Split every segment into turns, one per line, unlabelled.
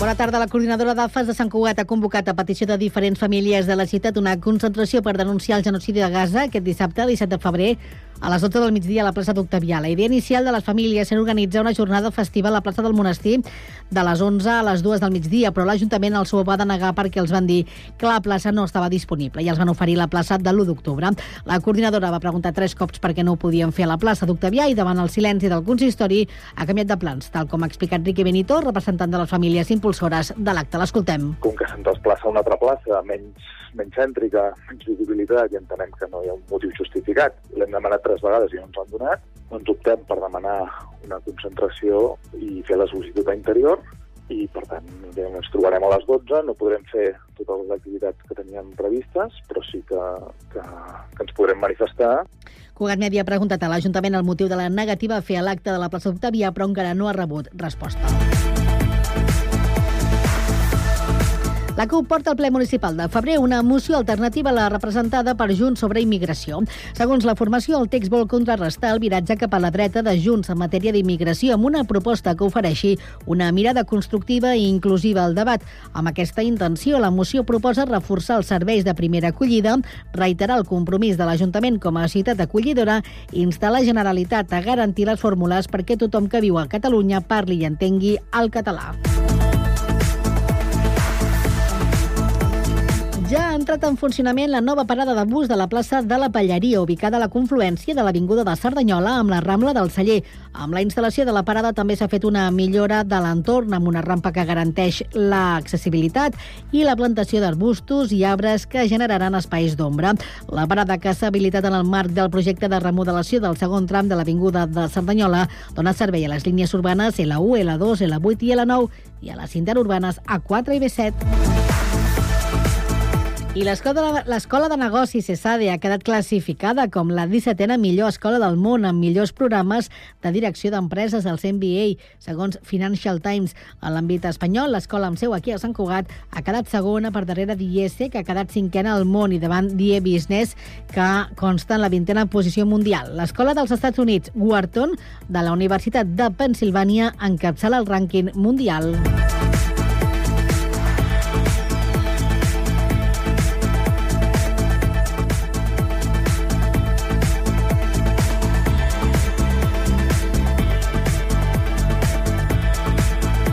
Bona tarda. La coordinadora d'AFAS de Sant Cugat ha convocat a petició de diferents famílies de la ciutat una concentració per denunciar el genocidi de Gaza aquest dissabte, 17 de febrer, a les 12 del migdia a la plaça d'Octavià. La idea inicial de les famílies era organitzar una jornada festiva a la plaça del Monestir de les 11 a les 2 del migdia, però l'Ajuntament el ho va denegar perquè els van dir que la plaça no estava disponible i els van oferir la plaça de l'1 d'octubre. La coordinadora va preguntar tres cops per què no ho podien fer a la plaça d'Octavià i davant el silenci del consistori ha canviat de plans, tal com ha explicat Riqui Benito, representant de les famílies impulsores de l'acte. L'escoltem.
Com que se'ns desplaça una altra plaça menys, menys cèntrica, menys visibilitat i entenem que no hi ha un motiu justificat, l'hem demanat tres vegades i no ens han donat, doncs optem per demanar una concentració i fer la sol·licitud a interior i, per tant, ens trobarem a les 12, no podrem fer totes les activitats que teníem previstes, però sí que, que, que ens podrem manifestar.
Cugat Media ha preguntat a l'Ajuntament el motiu de la negativa a fer l'acte de la plaça d'Octavia, però encara no ha rebut resposta. La CUP porta al ple municipal de febrer una moció alternativa a la representada per Junts sobre immigració. Segons la formació, el text vol contrarrestar el viratge cap a la dreta de Junts en matèria d'immigració amb una proposta que ofereixi una mirada constructiva i inclusiva al debat. Amb aquesta intenció, la moció proposa reforçar els serveis de primera acollida, reiterar el compromís de l'Ajuntament com a ciutat acollidora i instar la Generalitat a garantir les fórmules perquè tothom que viu a Catalunya parli i entengui el català. Ja ha entrat en funcionament la nova parada de bus de la plaça de la Palleria, ubicada a la confluència de l'Avinguda de Cerdanyola amb la Rambla del Celler. Amb la instal·lació de la parada també s'ha fet una millora de l'entorn amb una rampa que garanteix l'accessibilitat i la plantació d'arbustos i arbres que generaran espais d'ombra. La parada que s'ha habilitat en el marc del projecte de remodelació del segon tram de l'Avinguda de Cerdanyola dona servei a les línies urbanes L1, L2, L8 i L9 i a les interurbanes A4 i B7. I l'Escola de Negocis CESADE ha quedat classificada com la 17a millor escola del món amb millors programes de direcció d'empreses als MBA, segons Financial Times. A l'àmbit espanyol, l'escola amb seu aquí a Sant Cugat ha quedat segona per darrere d'IES, que ha quedat cinquena al món, i davant d'IE Business, que consta en la vintena posició mundial. L'escola dels Estats Units, Wharton, de la Universitat de Pensilvània, encapçala el rànquing mundial.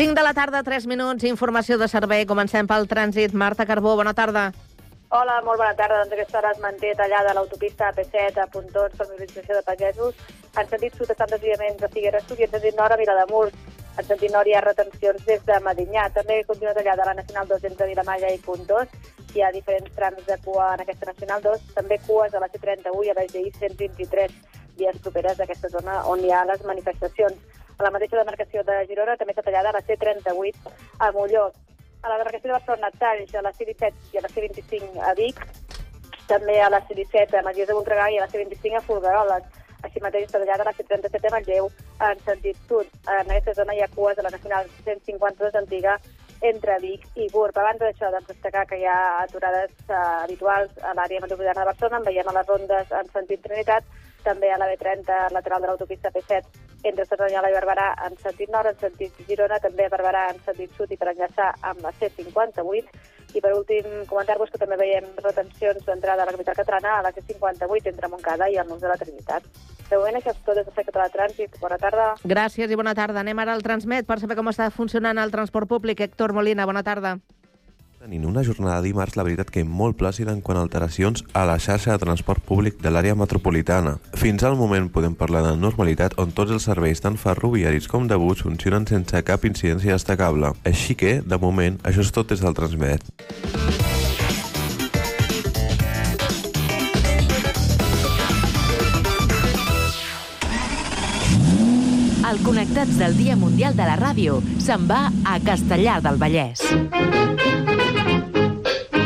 De la tarda, 3 minuts, informació de servei. Comencem pel trànsit. Marta Carbó, bona tarda.
Hola, molt bona tarda. Doncs aquesta hora es manté tallada l'autopista AP7 a Pontons per mobilització de pagesos. En sentit sud estan desviaments de Figueres Sud i en sentit nord a Vilademurs. En sentit nord hi ha retencions des de Medinyà. També continua tallada la Nacional 2 entre Vilamalla i Pontós. Hi ha diferents trams de cua en aquesta Nacional 2. També cues a la C31 i a la GI 123 vies properes d'aquesta zona on hi ha les manifestacions. A la mateixa demarcació de Girona també està tallada la C38 a Molló. A la demarcació de Barcelona, talls a la C17 i a la C25 a Vic. També a la C17 a Magies de Voltregà i a la C25 a Folgueroles. Així mateix està tallada la C37 a Manlleu en sentit sud. En aquesta zona hi ha cues a la Nacional 152 antiga entre Vic i Gurb. Abans d'això, doncs, destacar que hi ha aturades uh, habituals a l'àrea metropolitana de Barcelona, en veiem a les rondes en sentit Trinitat, també a la B30 lateral de l'autopista P7 entre Cerdanyola i Barberà en sentit nord, en sentit Girona, també a Barberà en sentit sud i per enllaçar amb la C58. I per últim, comentar-vos que també veiem retencions d'entrada a la capital catalana a la C58 entre Montcada i el Nus de la Trinitat. De moment, això és tot des de Fer Català de Trànsit. Bona tarda.
Gràcies i bona tarda. Anem ara al Transmet per saber com està funcionant el transport públic. Héctor Molina, bona tarda.
Tenint una jornada dimarts, la veritat que molt plàcida en quant a alteracions a la xarxa de transport públic de l'àrea metropolitana. Fins al moment podem parlar de normalitat on tots els serveis tant ferroviaris com de bus funcionen sense cap incidència destacable. Així que, de moment, això és tot des del Transmet.
El Connectats del Dia Mundial de la Ràdio se'n va a Castellar del Vallès.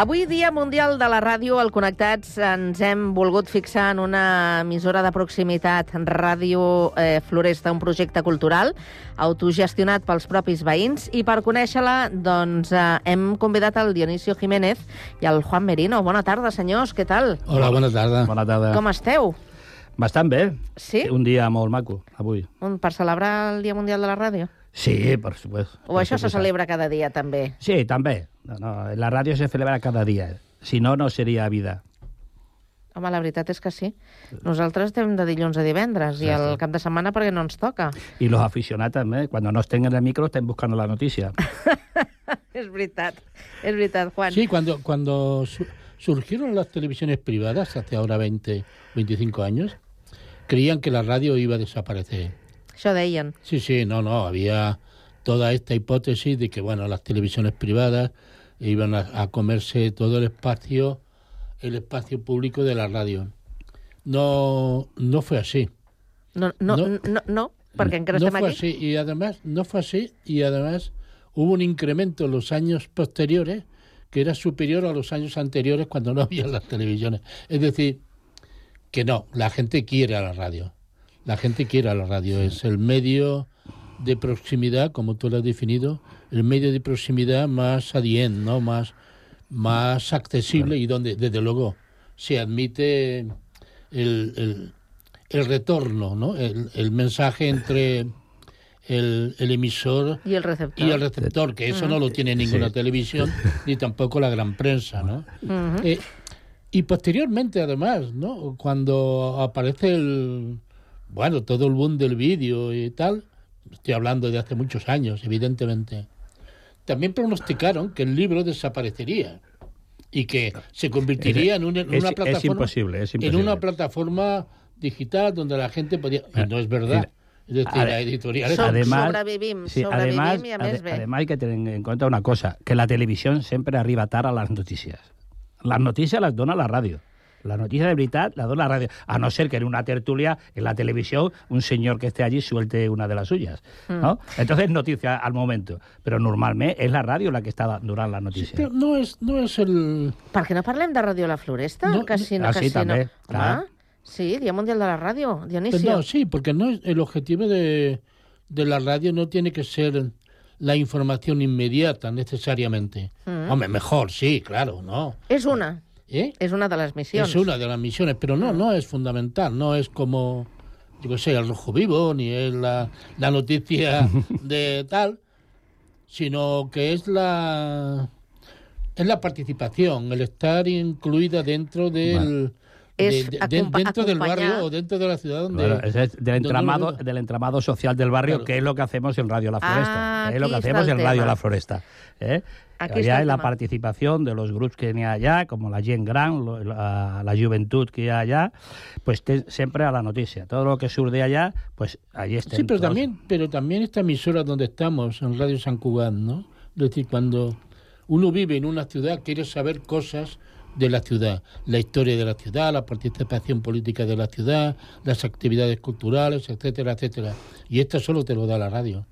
Avui, Dia Mundial de la Ràdio, al Connectats ens hem volgut fixar en una emissora de proximitat, Ràdio eh, Floresta, un projecte cultural autogestionat pels propis veïns. I per conèixer-la, doncs, eh, hem convidat el Dionisio Jiménez i el Juan Merino. Bona tarda, senyors, què tal?
Hola, bona tarda.
Bona tarda.
Com esteu?
Bastant bé.
Sí?
Un dia molt maco, avui.
Un, per celebrar el Dia Mundial de la Ràdio?
Sí, per supuesto.
O això se celebra cada dia, també?
Sí, també. No, no, la ràdio se celebra cada dia. Si no, no seria vida.
Home, la veritat és que sí. Nosaltres estem de dilluns a divendres i el cap de setmana perquè no ens toca.
Y los aficionados también, cuando no estén en el micro, estén buscando la noticia.
és veritat, és veritat, Juan.
Sí, cuando, cuando su surgieron las televisiones privadas hace ahora 20, 25 años, creían que la radio iba a desaparecer. Sí, sí, no, no, había toda esta hipótesis de que, bueno, las televisiones privadas iban a, a comerse todo el espacio, el espacio público de la radio. No, no fue así.
No, no, no, no, no perquè encara
no fue así y además no fue así y además hubo un incremento en los años posteriores que era superior a los años anteriores cuando no había las televisiones. Es decir, que no, la gente quiere a la radio. La gente quiere a la radio. Es el medio de proximidad, como tú lo has definido, el medio de proximidad más adient, ¿no? Más, más accesible y donde, desde luego, se admite el, el, el retorno, ¿no? El, el mensaje entre el, el emisor
Y el receptor.
y el receptor, que eso
Mm.
no lo tiene ninguna
Sí.
televisión ni tampoco la gran prensa, ¿no? Eh, y posteriormente, además, ¿no? Cuando aparece el, bueno, todo el boom del vídeo y tal, estoy hablando de hace muchos años, evidentemente, también pronosticaron que el libro desaparecería y que se convertiría en, en una
es
plataforma
imposible, es
en
imposible.
una plataforma digital donde la gente podía y no es verdad es decir la editorial
Además-
sobrevivim,
Sí,
sobrevivim
además,
a
además hay que tener en cuenta una cosa, que la televisión siempre arriba a las noticias. Las noticias las dona la radio. La noticia de veritat la dona la radio. A no ser que en una tertulia, en la televisión, un señor que esté allí suelte una de las suyas. ¿no?
Mm.
Entonces, noticia al momento. Pero normalmente es la radio la que está donant la noticia.
pero no es no es el
Per què no parlem de Ràdio La Floresta?
No,
que si no,
ah,
que
sí,
si
també,
no.
clar.
Home, sí, Dia Mundial de la
Pues
Dionisio.
no, sí, porque no es, el objetivo de, de la radio no tiene que ser la información inmediata necesariamente.
Mm.
Hombre, mejor, sí, claro, no.
És una,
¿Eh?
és una de les missions.
Es una de las misiones, pero no, no es fundamental, no es como, yo qué sé, el rojo vivo, ni es la, la noticia de tal, sino que es la es la participación, el estar incluida dentro del
Es
de- de-
acompa-
dentro del barrio o dentro de la ciudad donde
es del entramado, del entramado social del barrio,
Claro.
que es lo que hacemos en Radio La Floresta.
Ah,
es lo que hacemos en Radio. La Floresta. ¿eh?
Aquí
es la
tema.
participación de los grupos que hay allá, como la gent gran, lo- la, la juventud que hay allá, pues te- siempre a la noticia. Todo lo que surge allá, pues allí está.
Sí, pero también, pero también esta emisora donde estamos, en Radio San Cugat, ¿no? Es decir, cuando uno vive en una ciudad, quiere saber cosas de la ciudad, la historia de la ciudad, la participación política de la ciudad, las actividades culturales, etcétera, etcétera. Y esto solo te lo da la radio.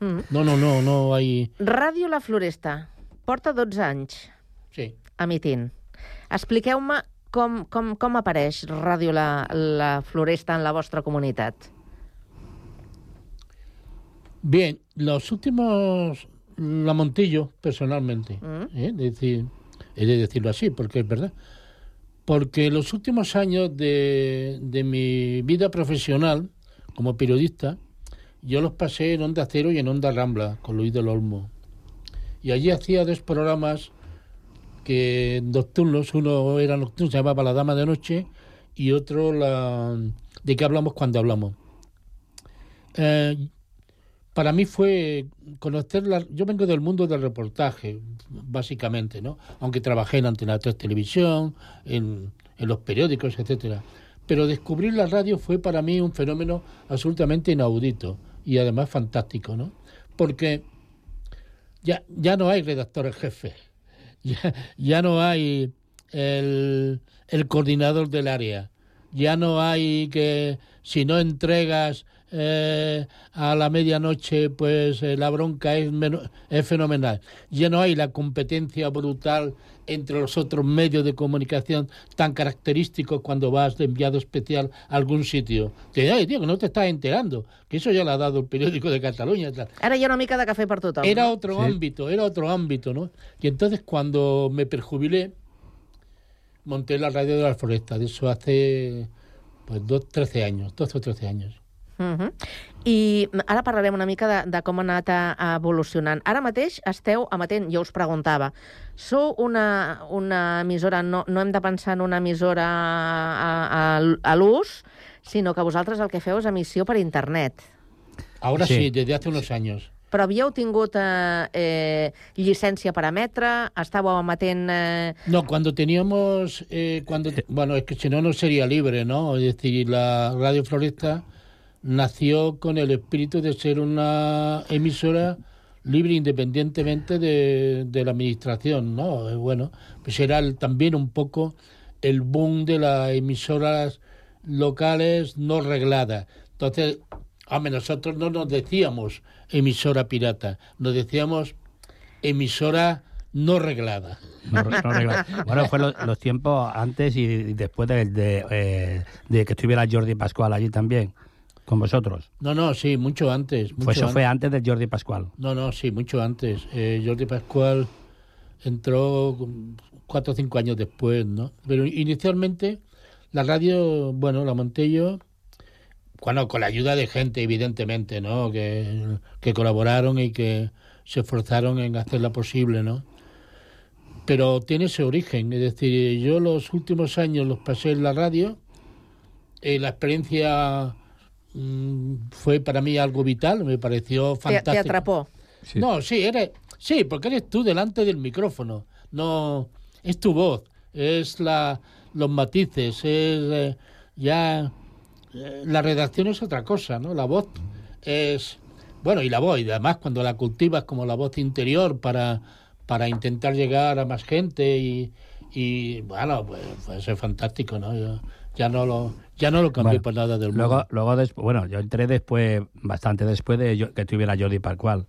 Mm.
No, no, no, no hay...
Ràdio La Floresta porta 12 anys
Sí.
emitint. Expliqueu-me com, com, com apareix Ràdio La, la Floresta en la vostra comunitat.
Bien, los últimos La Montillo, personalmente.
Mm.
¿eh? Es decir, he de decirlo así, porque es verdad. Porque los últimos años de, de mi vida profesional como periodista, yo los pasé en Onda Cero y en Onda Rambla, con Luis del Olmo. Y allí hacía dos programas que nocturnos, uno era nocturno, se llamaba La Dama de Noche, y otro la de qué hablamos cuando hablamos. Eh, para mí fue conocer la, yo vengo del mundo del reportaje básicamente no aunque trabajé en Antena 3 Televisión en, en los periódicos etcétera pero descubrir la radio fue para mí un fenómeno absolutamente inaudito y además fantástico no porque ya ya no hay redactores jefes ya, ya no hay el, el coordinador del área. Ya no hay que si no entregas eh, a la medianoche, pues eh, la bronca es, es fenomenal. Ya no hay la competencia brutal entre los otros medios de comunicación tan característicos cuando vas de enviado especial a algún sitio. Te digo, tío, que no te estás enterando, que eso ya lo ha dado el periódico de Cataluña. Tal.
Hi ha una mica de cafè per tothom.
Era
no?
otro sí. ámbito, era otro ámbito, ¿no? Y entonces cuando me perjubilé, monté la radio de la Floresta, de eso hace pues dos, 13 años, 12 o 13 años.
Uh -huh. I ara parlarem una mica de, de com ha anat a evolucionant. Ara mateix esteu amatent, jo us preguntava, sou una, una emissora, no, no hem de pensar en una emissora a, a, a l'ús, sinó que vosaltres el que feu és emissió per internet.
Ahora sí, sí desde hace unos años.
Però havíeu tingut eh, eh, llicència per emetre? Estàveu emetent... Eh...
No, cuando teníamos... Eh, cuando, bueno, es que si no, no sería libre, ¿no? Es decir, la Radio Floresta nació con el espíritu de ser una emisora libre independientemente de, de la administración, ¿no? Eh, bueno, pues era también un poco el boom de las emisoras locales no regladas. Entonces, hombre, nosotros no nos decíamos emisora pirata, nos decíamos emisora no reglada.
No, no reglada. Bueno, fue lo, los tiempos antes y después de, de, eh, de que estuviera Jordi Pascual allí también con vosotros.
No, no, sí, mucho antes. Mucho
pues eso
antes.
fue antes de Jordi Pascual.
No, no, sí, mucho antes. Eh, Jordi Pascual entró cuatro o cinco años después, ¿no? Pero inicialmente la radio, bueno, la monté yo, bueno, con la ayuda de gente, evidentemente, ¿no? Que, que colaboraron y que se esforzaron en hacerla posible, ¿no? Pero tiene ese origen, es decir, yo los últimos años los pasé en la radio, eh, la experiencia fue para mí algo vital, me pareció fantástico.
¿Te, te atrapó?
Sí. No, sí, eres, sí, porque eres tú delante del micrófono, no es tu voz, es la los matices, es eh, ya eh, la redacción es otra cosa, ¿no? La voz es bueno, y la voz, y además cuando la cultivas como la voz interior para para intentar llegar a más gente y, y bueno, pues, pues es fantástico, ¿no? Yo, ya no lo ya no lo cambié
bueno,
por nada del mundo.
Luego, luego después, bueno, yo entré después, bastante después de yo, que tuviera Jordi Pascual.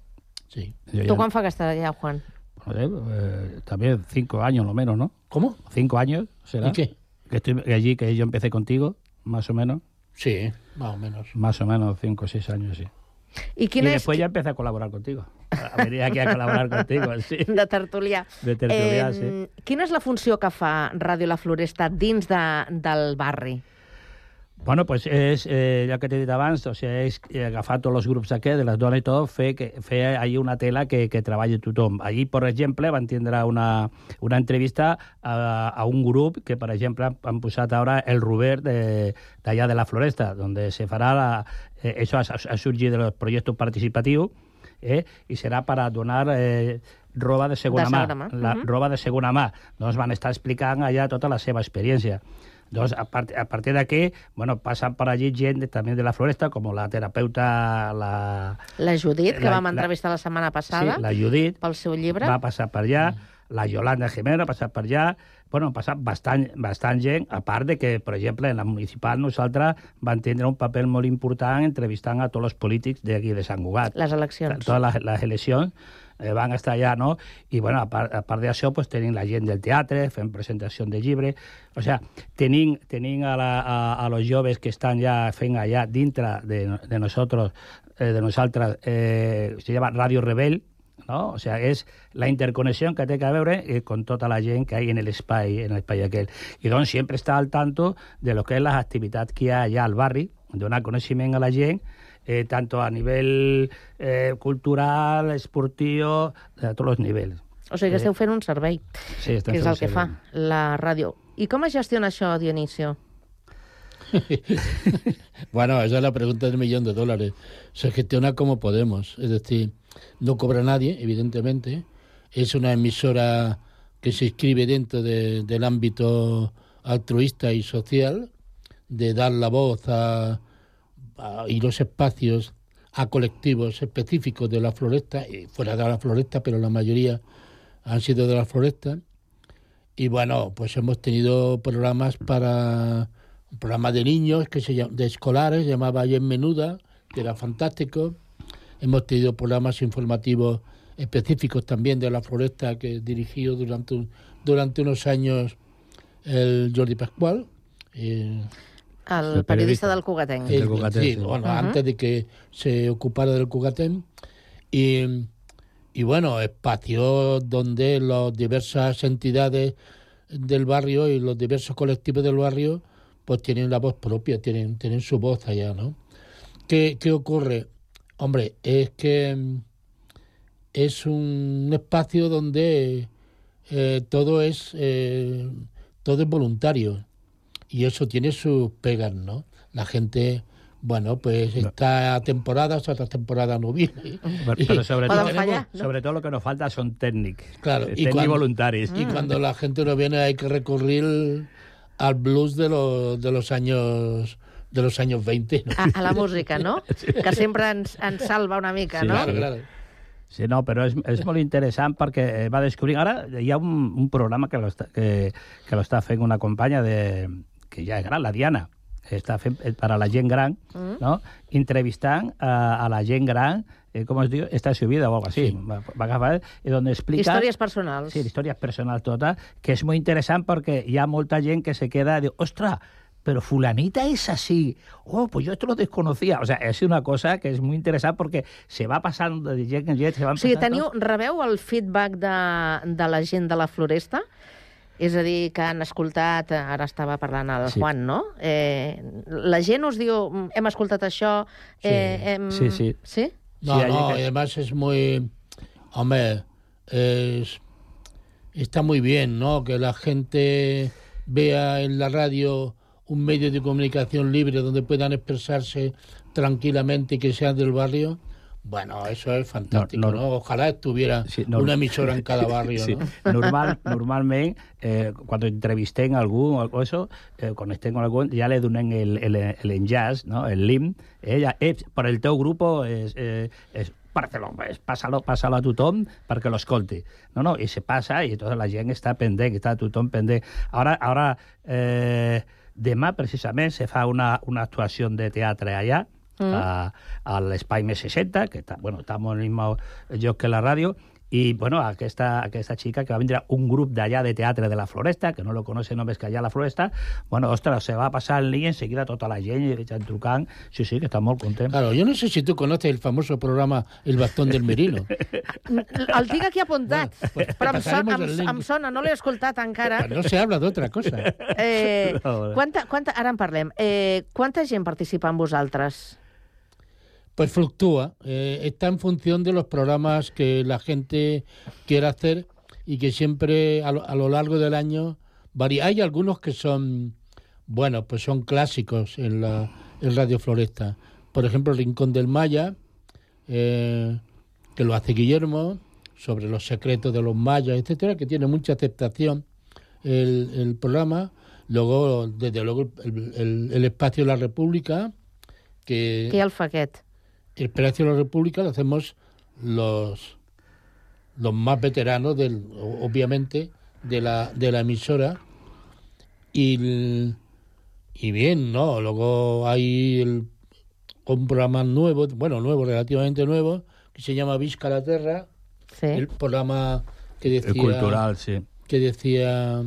Sí.
Yo ¿Tú ya, cuán fa que estás allá, Juan?
Joder, eh, también cinco años lo menos, ¿no?
¿Cómo?
Cinco años, ¿será?
¿Y qué?
Que estoy que allí, que yo empecé contigo, más o menos.
Sí, más o menos.
Más o menos cinco o seis años, sí.
I, quin
I
és...
després ja empecé a col·laborar contigo. A venir aquí a col·laborar contigo, sí.
De tertulià.
De tertulià, eh, sí.
Quina és la funció que fa Ràdio La Floresta dins de, del barri?
Bueno, pues és, eh, ja que t'he dit abans, o sigui, és agafar tots els grups aquests, de les dones i tot, fer, que, fer allí una tela que, que treballi tothom. Allí, per exemple, van tindre una, una entrevista a, a un grup que, per exemple, han posat ara el Robert d'allà de, de la Floresta, on se farà la, eh, això ha, ha sorgit del projecte participatiu, eh, i serà per a donar eh, roba de segona,
de segona mà.
mà. La
uh -huh.
roba de segona mà. Doncs van estar explicant allà tota la seva experiència. Doncs a, part, a partir d'aquí, bueno, passen per allí gent de, també de la Floresta, com la terapeuta... La,
la Judit, que la, vam entrevistar la, la setmana passada.
Sí, la Judit.
Pel seu llibre.
Va passar per allà. Mm. La Yolanda Jimeno ha passat per allà. Bueno, ha passat bastant, bastant gent, a part de que, per exemple, en la municipal nosaltres van tindre un paper molt important entrevistant a tots els polítics d'aquí de Sant Cugat.
Les eleccions.
Totes les, les eleccions eh, van estar allà, no? I, bueno, a part, a part d'això, pues, tenim la gent del teatre, fent presentació de llibre... O sea, tenim, tenim a, la, a, a los joves que estan ja fent allà dintre de, de nosotros, eh, de nosaltres, eh, se llama Radio Rebel, no? O sigui, és la interconnexió que té que veure eh, con tota la gent que hi ha en l'espai en l'espai aquell. I doncs sempre està al tanto de lo que és les activitats que hi ha allà al barri, donar coneixement a la gent, eh, tanto a nivell eh, cultural, esportiu, de tots els nivells.
O sigui que esteu fent un servei,
Sí,
que és el que fa la ràdio. I com es gestiona això, Dionisio?
Bueno, esa es la pregunta del millón de dólares. Se gestiona como podemos, es decir, no cobra nadie, evidentemente. Es una emisora que se inscribe dentro de- del ámbito altruista y social, de dar la voz a, a- y los espacios a colectivos específicos de la floresta, y fuera de la floresta, pero la mayoría han sido de la floresta. Y bueno, pues hemos tenido programas para un programa de niños que se llama, de escolares, se llamaba Ayer Menuda, que era fantástico. Hemos tenido programas informativos específicos también de la floresta que dirigió durante durante unos años el Jordi Pascual. eh,
El, periodista del Cugatenc.
eh, sí, bueno, antes de que se ocupara del Cugatén. Y, y bueno, espacios donde las diversas entidades del barrio y los diversos colectivos del barrio pues tienen la voz propia, tienen, tienen su voz allá, ¿no? ¿Qué, qué ocurre? Hombre, es que mm, es un espacio donde eh, todo es eh, todo es voluntario y eso tiene sus pegas, ¿no? La gente, bueno, pues está a temporadas, otras temporadas no viene.
Però sobre, tot,
fallar,
sobre tot el que nos falta són tècnics.
Claro,
eh,
y cuando,
voluntaris.
y cuando la gente no viene hay que recurrir al blues de los, de los años de los años 20. ¿no?
A, a la música, no? Que sempre ens, ens salva una mica,
Sí,
no?
Claro, claro.
Sí, no, però és, és molt interessant perquè eh, va descobrir... Ara hi ha un, un programa que l'està que, que l'està fent una companya de, que ja és gran, la Diana, està fent eh, per a la gent gran,
Mm.
no? entrevistant a, a la gent gran, eh, com es diu, Esta su vida o algo así. Va, va agafar, i on explica...
Històries personals.
Sí, històries personals totes, que és molt interessant perquè hi ha molta gent que se queda i diu, ostres, pero fulanita es así. Oh, pues yo esto lo desconocía. O sea, es una cosa que es muy interesante porque se va pasando de gent en gent, se van
O sigui,
passant...
teniu, rebeu el feedback de, de la gent de la floresta? És a dir, que han escoltat, ara estava parlant el
Sí.
Juan, no? Eh, la gent us diu, "Mm, hem escoltat això... Eh, hem...
Sí, sí.
Sí?
No,
Sí,
no,
que-
y además es muy... Hombre, es, está muy bien, ¿no? Que la gente vea en la radio un medio de comunicación libre donde puedan expresarse tranquilamente y que sean del barrio. Bueno, eso es fantástico,
No,
¿no?
no.
Ojalá estuviera
no.
una emisora en cada barrio,
Sí.
¿no?
Normal, normalment, eh, cuando entrevistem a algú o eso, eh, quan estem con algú, ja le donen el, el, el enllaç, no? el link, ella, eh, per el teu grup és, eh, és pues, pásalo, pásalo a tothom perquè l'escolti. No, no, i se passa i tota la gent està pendent, està tothom pendent. Ara, ara eh, demà, precisament, se fa una, una actuació de teatre allà,
Mm.
a, a l'Espai més 60, que està, bueno, està molt mismo lloc que la ràdio, i bueno, aquesta, aquesta xica que va vindre un grup d'allà de teatre de la Floresta, que no lo conoce només que allà a la Floresta, bueno, ostres, se va passar el link enseguida tota la gent, i estan trucant, sí, sí, que està molt content.
Claro, yo no sé si tú conoces el famoso programa El bastón del merino.
El tinc aquí apuntat, però em, son, em, em sona, no l'he escoltat encara.
Pero no se habla de otra cosa.
Eh,
No,
quanta, quanta, ara en parlem. Eh, quanta gent participa amb vosaltres?
Pues fluctúa, eh, está en función de los programas que la gente quiera hacer y que siempre a lo, a lo largo del año varía. Hay algunos que son, bueno, pues son clásicos en la Radio Floresta. Por ejemplo, Rincón del Maya, eh, que lo hace Guillermo, sobre los secretos de los mayas, etcétera, que tiene mucha aceptación el, el programa. Luego, desde luego, el, el- el espacio de la República, que...
Qui el fa aquest?
El Palacio de la República lo hacemos los, los más veteranos, del, obviamente, de la, de la emisora. Y, el- y bien, ¿no? Luego hay el- un programa nuevo, bueno, nuevo, relativamente nuevo, que se llama Visca la Terra. El programa que decía...
El cultural, sí.
Que decía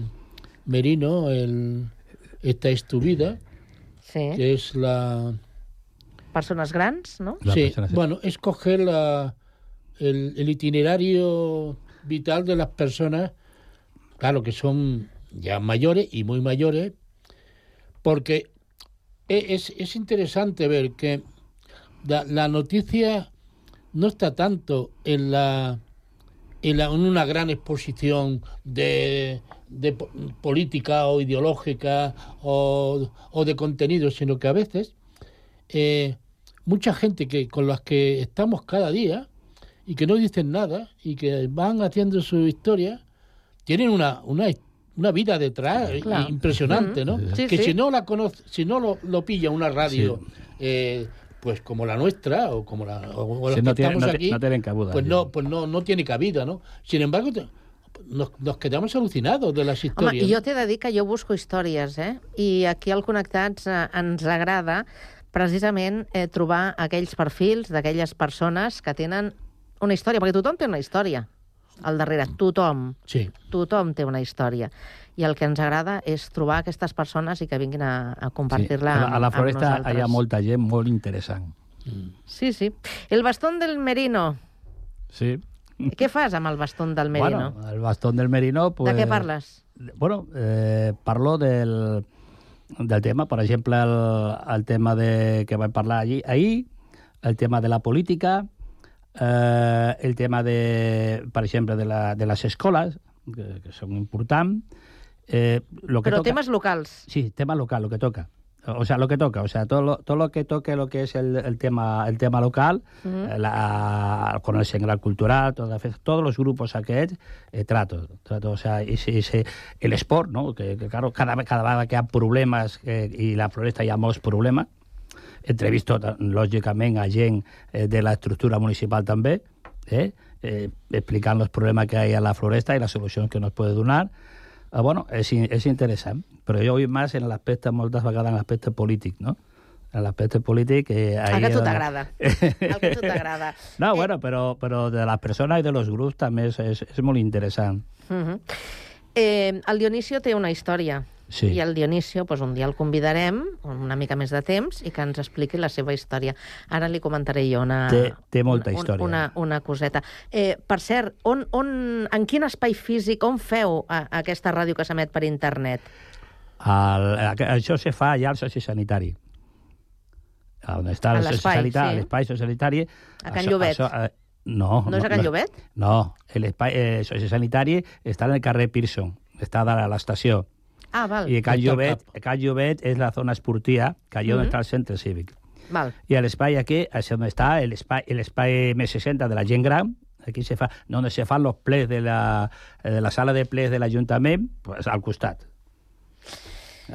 Merino, el, Esta es tu vida,
Sí.
que es la...
Persones grans, no?
sí, bueno, es coger la, el, el itinerario vital de las personas, claro que son ya mayores y muy mayores, porque e, es, es interesante ver que la, la noticia no está tanto en la en, la, en una gran exposición de, de po- política o ideológica o, o de contenido, sino que a veces eh, mucha gente que con las que estamos cada día y que no dicen nada y que van haciendo su historia tienen una, una, una vida detrás
Claro.
impresionante, ¿no?
Sí,
que
sí.
si no la conoce, si no lo, lo pilla una radio eh, pues como la nuestra o como la o, o que
tiene-
estamos
no te-
aquí,
no tienen cabuda,
pues no, pues no, no tiene cabida, ¿no? Sin embargo, te- nos, nos quedamos alucinados de las
Home,
historias. ¿no?
jo t'he de dir que jo busco històries, eh? I aquí al Connectats eh, ens agrada precisament eh, trobar aquells perfils d'aquelles persones que tenen una història, perquè tothom té una història al darrere, tothom.
Sí.
Tothom té una història. I el que ens agrada és trobar aquestes persones i que vinguin a, a
Sí.
compartir-la
A la, a la
amb
hi ha molta gent molt interessant.
Sí, sí. El bastón del merino.
Sí.
Què fas amb el bastón del merino?
Bueno, el bastón del merino... Pues,
De què parles?
Bueno, eh, parlo del, del tema, per exemple, el, el tema de, que vam parlar allí, ahir, el tema de la política, eh, el tema, de, per exemple, de, la, de les escoles, que, que són importants. Eh, lo que
Però
toca,
temes locals.
Sí, tema local, lo que toca. O sea, lo que toca, o sea, todo lo, todo lo que toque lo que es el, el tema el tema local,
Ujú.
eh, la, con el Sengral Cultural, toda, todos los grupos aquests, eh, trato, trato, o sea, ese, ese, el sport, ¿no? Que, que claro, cada, cada vegada que hi ha problemes, eh, i la floresta hi ha molts problemes, entrevisto, lògicament, a gent eh, de l'estructura municipal també, eh, eh, explicant els problemes que hi ha a la floresta i les solucions que nos puede donar. Eh, bueno, és, és interessant, però jo vull més en l'aspecte, moltes vegades en l'aspecte polític, no? En l'aspecte polític... Eh,
El que a tu t'agrada. El que a tu t'agrada.
No, bueno, però, però de les persones i de los grups també és, és, és molt interessant.
Uh eh, el Dionisio té una història.
Sí.
I el Dionisio, doncs, un dia el convidarem, una mica més de temps, i que ens expliqui la seva història. Ara li comentaré jo una...
Té- té molta
una-
història.
Una, una coseta. Eh, per cert, on, on, en quin espai físic, on feu a, aquesta ràdio que s'emet per internet?
El, aqu- això se fa allà al soci sanitari. On està
A
el soci
l'espai,
sanitari,
sí.
l'espai sociosanitari...
A Can Llobet.
eh, no,
No és a Can Llobet?
No, l'espai eh, sociosanitari està en el carrer Pearson, està a l'estació.
Ah, val.
I Can
Està
Llobet, Can Llobet és la zona esportiva, que allà on
Mhm.
està el centre cívic.
Val.
Y el espai aquí es donde está el espai, el espai M60 de la gent gran, aquí se fa, donde se fan los plets de la, eh, de la sala de plets de l'Ajuntament, pues, al costat.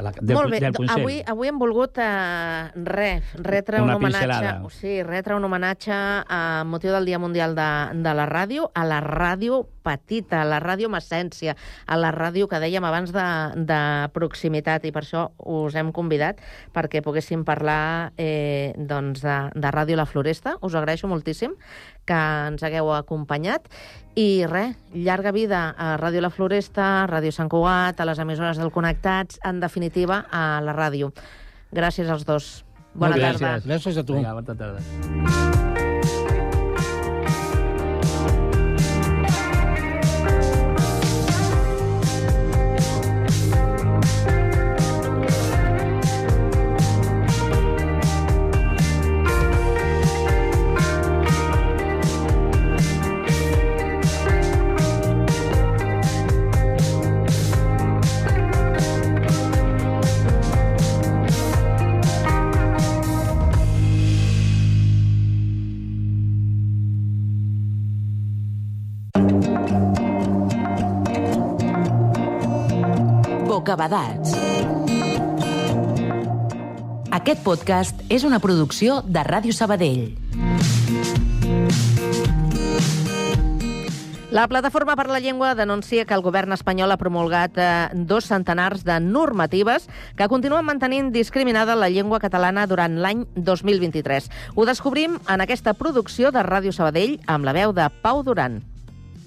La, del,
Molt bé,
del Consell.
avui, avui hem volgut eh, re, retre
Una
un homenatge, sí, retre un homenatge a motiu del Dia Mundial de, de la Ràdio, a la ràdio petita, a la ràdio amb essència, a la ràdio que dèiem abans de, de proximitat, i per això us hem convidat perquè poguéssim parlar eh, doncs de, de Ràdio La Floresta. Us ho agraeixo moltíssim que ens hagueu acompanyat. I res, llarga vida a Ràdio La Floresta, a Ràdio Sant Cugat, a les emissores del Connectats, en definitiva, a la ràdio. Gràcies als dos. Bona
bé,
tarda.
gràcies. Gràcies a tu.
Vinga, bona tarda.
Bocabadats. Aquest podcast és una producció de Ràdio Sabadell.
La Plataforma per la Llengua denuncia que el govern espanyol ha promulgat eh, dos centenars de normatives que continuen mantenint discriminada la llengua catalana durant l'any 2023. Ho descobrim en aquesta producció de Ràdio Sabadell amb la veu de Pau Duran.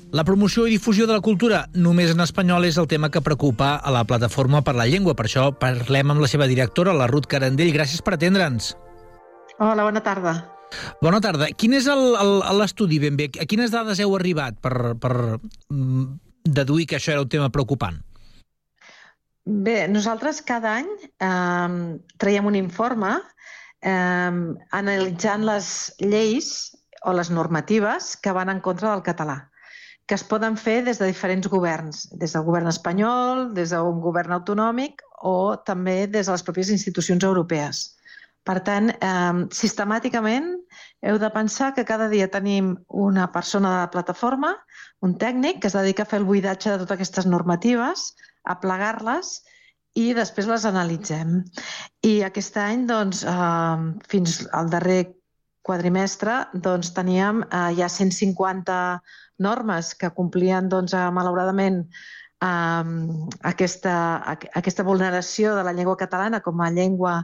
La promoció i difusió de la cultura només en espanyol és el tema que preocupa a la Plataforma per la Llengua. Per això parlem amb la seva directora, la Ruth Carandell. Gràcies per atendre'ns.
Hola, bona tarda.
Bona tarda. Quin és l'estudi ben bé? A quines dades heu arribat per, per mm, deduir que això era un tema preocupant?
Bé, nosaltres cada any eh, traiem un informe eh, analitzant les lleis o les normatives que van en contra del català, que es poden fer des de diferents governs, des del govern espanyol, des d'un govern autonòmic o també des de les pròpies institucions europees. Per tant, eh, sistemàticament heu de pensar que cada dia tenim una persona de la plataforma, un tècnic que es dedica a fer el buidatge de totes aquestes normatives, a plegar-les i després les analitzem. I aquest any, doncs, eh, fins al darrer quadrimestre, doncs, teníem eh, ja 150 normes que complien, doncs, eh, malauradament, eh, aquesta, aqu- aquesta vulneració de la llengua catalana com a llengua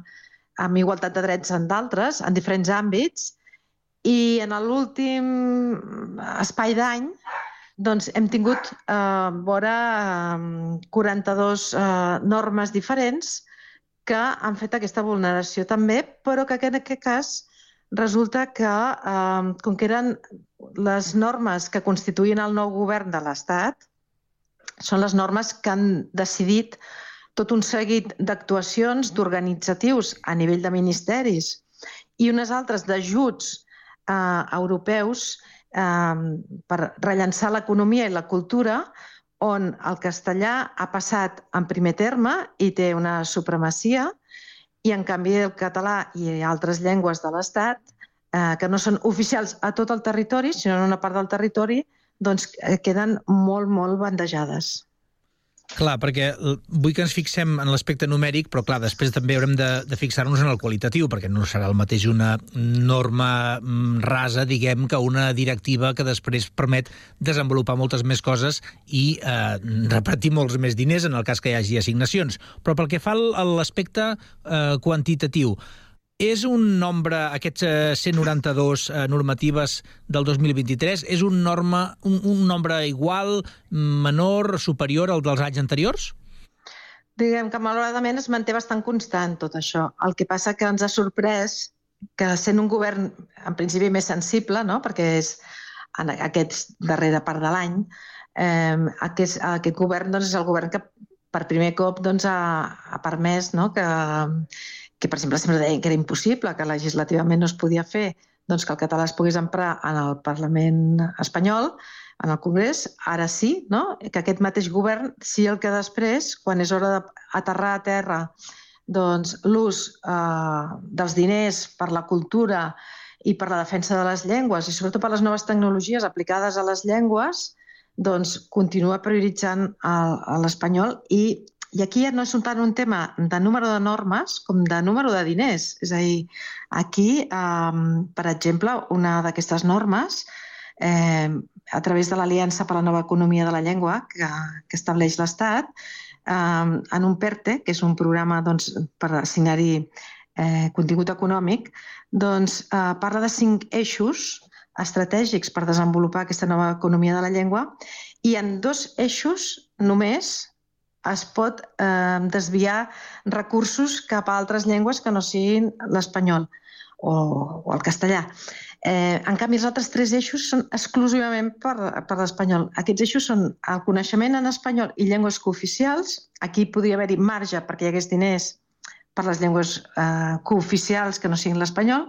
amb igualtat de drets en d'altres, en diferents àmbits, i en l'últim espai d'any doncs hem tingut eh, vora eh, 42 eh, normes diferents que han fet aquesta vulneració també, però que en aquest cas resulta que, eh, com que eren les normes que constituïen el nou govern de l'Estat, són les normes que han decidit tot un seguit d'actuacions d'organitzatius a nivell de ministeris i unes altres d'ajuts eh, europeus eh, per rellençar l'economia i la cultura, on el castellà ha passat en primer terme i té una supremacia, i en canvi el català i altres llengües de l'Estat, eh, que no són oficials a tot el territori, sinó en una part del territori, doncs eh, queden molt, molt bandejades.
Clar, perquè l- vull que ens fixem en l'aspecte numèric, però clar, després també haurem de, de fixar-nos en el qualitatiu, perquè no serà el mateix una norma mm, rasa, diguem, que una directiva que després permet desenvolupar moltes més coses i eh, repartir molts més diners en el cas que hi hagi assignacions. Però pel que fa a l'aspecte eh, quantitatiu, és un nombre, aquests eh, 192 eh, normatives del 2023, és un, norma, un, un nombre igual, menor, superior al dels anys anteriors?
Diguem que malauradament es manté bastant constant tot això. El que passa que ens ha sorprès que sent un govern en principi més sensible, no? perquè és en aquest darrere part de l'any, eh, aquest, aquest govern doncs, és el govern que per primer cop doncs, ha, ha permès no? que, que, per exemple, sempre deien que era impossible, que legislativament no es podia fer, doncs que el català es pogués emprar en el Parlament espanyol, en el Congrés, ara sí, no? que aquest mateix govern sí el que després, quan és hora d'aterrar a terra doncs, l'ús eh, dels diners per la cultura i per la defensa de les llengües i sobretot per les noves tecnologies aplicades a les llengües, doncs continua prioritzant l'espanyol i, i aquí ja no és tant un tema de número de normes com de número de diners. És a dir, aquí, eh, per exemple, una d'aquestes normes eh, a través de l'Aliança per a la Nova Economia de la Llengua que, que estableix l'Estat, eh, en un PERTE, que és un programa doncs, per assignar-hi eh, contingut econòmic, doncs, eh, parla de cinc eixos estratègics per desenvolupar aquesta nova economia de la llengua i en dos eixos només es pot eh, desviar recursos cap a altres llengües que no siguin l'espanyol o, o el castellà. Eh, en canvi, els altres tres eixos són exclusivament per, per l'espanyol. Aquests eixos són el coneixement en espanyol i llengües cooficials. Aquí podria haver-hi marge perquè hi hagués diners per les llengües eh, cooficials que no siguin l'espanyol.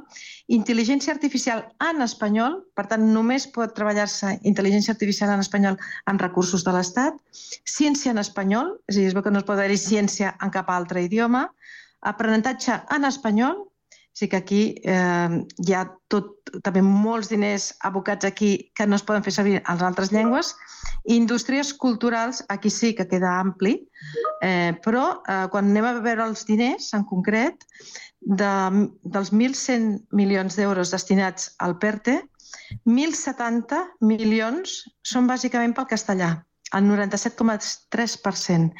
Intel·ligència artificial en espanyol, per tant, només pot treballar-se intel·ligència artificial en espanyol amb recursos de l'Estat. Ciència en espanyol, és a dir, es veu que no es pot haver-hi ciència en cap altre idioma. Aprenentatge en espanyol, sí que aquí eh, hi ha tot, també molts diners abocats aquí que no es poden fer servir en altres llengües. I indústries culturals, aquí sí que queda ampli, eh, però eh, quan anem a veure els diners en concret, de, dels 1.100 milions d'euros destinats al PERTE, 1.070 milions són bàsicament pel castellà, el 97,3%,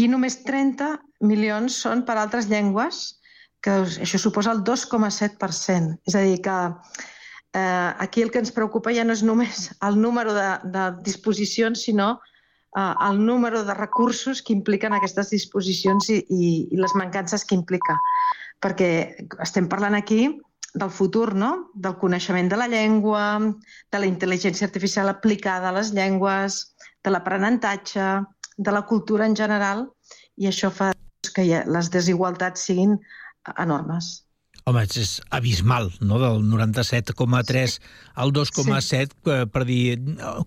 i només 30 milions són per altres llengües, que això suposa el 2,7%. És a dir, que eh, aquí el que ens preocupa ja no és només el número de, de disposicions, sinó eh, el número de recursos que impliquen aquestes disposicions i, i, i les mancances que implica. Perquè estem parlant aquí del futur, no? del coneixement de la llengua, de la intel·ligència artificial aplicada a les llengües, de l'aprenentatge, de la cultura en general, i això fa que les desigualtats siguin enormes.
Home, és abismal, no?, del 97,3 al 2,7, sí. Eh, per dir,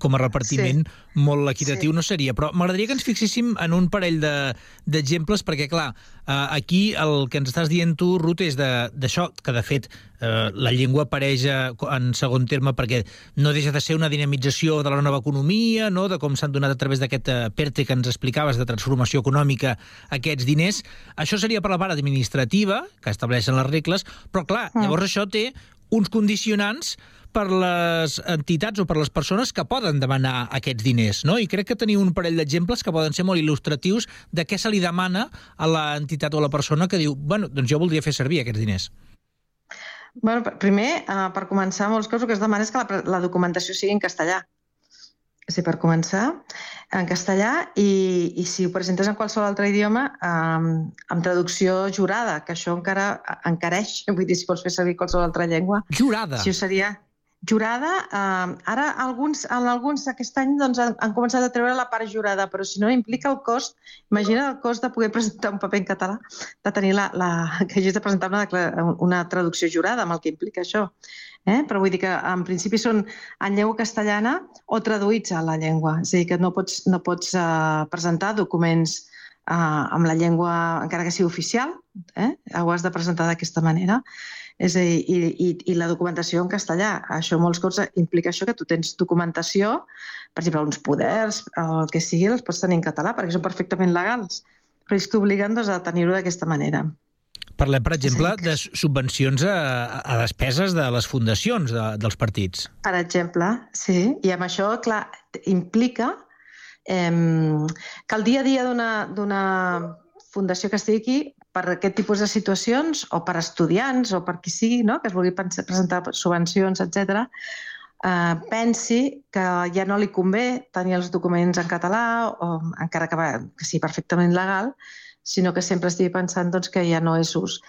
com a repartiment sí. molt equitatiu sí. no seria. Però m'agradaria que ens fixéssim en un parell d'exemples, de, perquè, clar, eh, aquí el que ens estàs dient tu, Ruth, és d'això, que de fet eh, la llengua apareix en segon terme perquè no deixa de ser una dinamització de la nova economia, no?, de com s'han donat a través d'aquest eh, PERTE que ens explicaves de transformació econòmica aquests diners. Això seria per la part administrativa, que estableixen les regles, però clar, mm. llavors això té uns condicionants per les entitats o per les persones que poden demanar aquests diners, no? I crec que teniu un parell d'exemples que poden ser molt il·lustratius de què se li demana a l'entitat o a la persona que diu, bueno, doncs jo voldria fer servir aquests diners.
Bueno, primer, uh, per començar, molts casos el que es demana és que la, la documentació sigui en castellà. Sí, per començar, en castellà i, i si ho presentes en qualsevol altre idioma, um, amb traducció jurada, que això encara encareix, vull dir, si vols fer servir qualsevol altra llengua.
Jurada?
Si seria jurada, eh, ara alguns, en alguns aquest any doncs, han, han començat a treure la part jurada, però si no implica el cost, imagina el cost de poder presentar un paper en català, de tenir la, la, que hagis de presentar una, una traducció jurada amb el que implica això. Eh? Però vull dir que en principi són en llengua castellana o traduïts a la llengua, és a dir, que no pots, no pots uh, presentar documents uh, amb la llengua, encara que sigui oficial, eh? ho has de presentar d'aquesta manera. És a dir, i, i, i la documentació en castellà. Això molts cops implica això que tu tens documentació, per exemple, uns poders, el que sigui, els pots tenir en català, perquè són perfectament legals. Però ells t'obliguen doncs, a tenir-ho d'aquesta manera.
Parlem, per exemple, de subvencions a, a despeses de les fundacions de, dels partits.
Per exemple, sí. I amb això, clar, implica eh, que el dia a dia d'una fundació que estigui aquí per aquest tipus de situacions o per estudiants o per qui sigui, no? que es vulgui presentar subvencions, etc, eh, pensi que ja no li convé tenir els documents en català o encara que, va, que sigui perfectament legal, sinó que sempre estigui pensant doncs, que ja no és ús.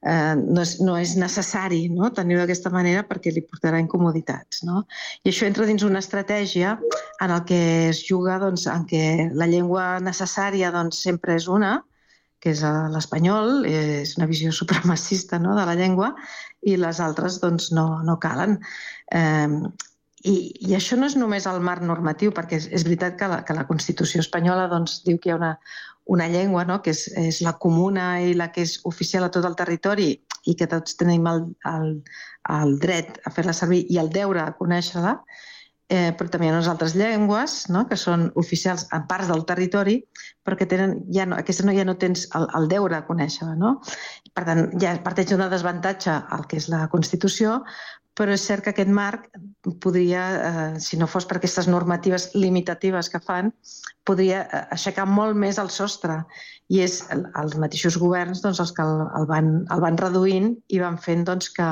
Eh, no, és, no és necessari no? tenir-ho d'aquesta manera perquè li portarà incomoditats. No? I això entra dins una estratègia en el que es juga doncs, en què la llengua necessària doncs, sempre és una, que és l'espanyol, és una visió supremacista no, de la llengua, i les altres doncs, no, no calen. Eh, i, I això no és només el marc normatiu, perquè és, és veritat que la, que la Constitució espanyola doncs, diu que hi ha una, una llengua no? que és, és la comuna i la que és oficial a tot el territori i que tots tenim el, el, el dret a fer-la servir i el deure a conèixer-la, eh, però també hi ha unes altres llengües no? que són oficials en parts del territori, però que tenen, ja no, aquesta no, ja no tens el, el deure a conèixer-la. No? Per tant, ja parteix d'un desavantatge al que és la Constitució, però és cert que aquest marc podria, eh, si no fos per aquestes normatives limitatives que fan, podria eh, aixecar molt més el sostre. I és els mateixos governs doncs, els que el, el, van, el van reduint i van fent doncs, que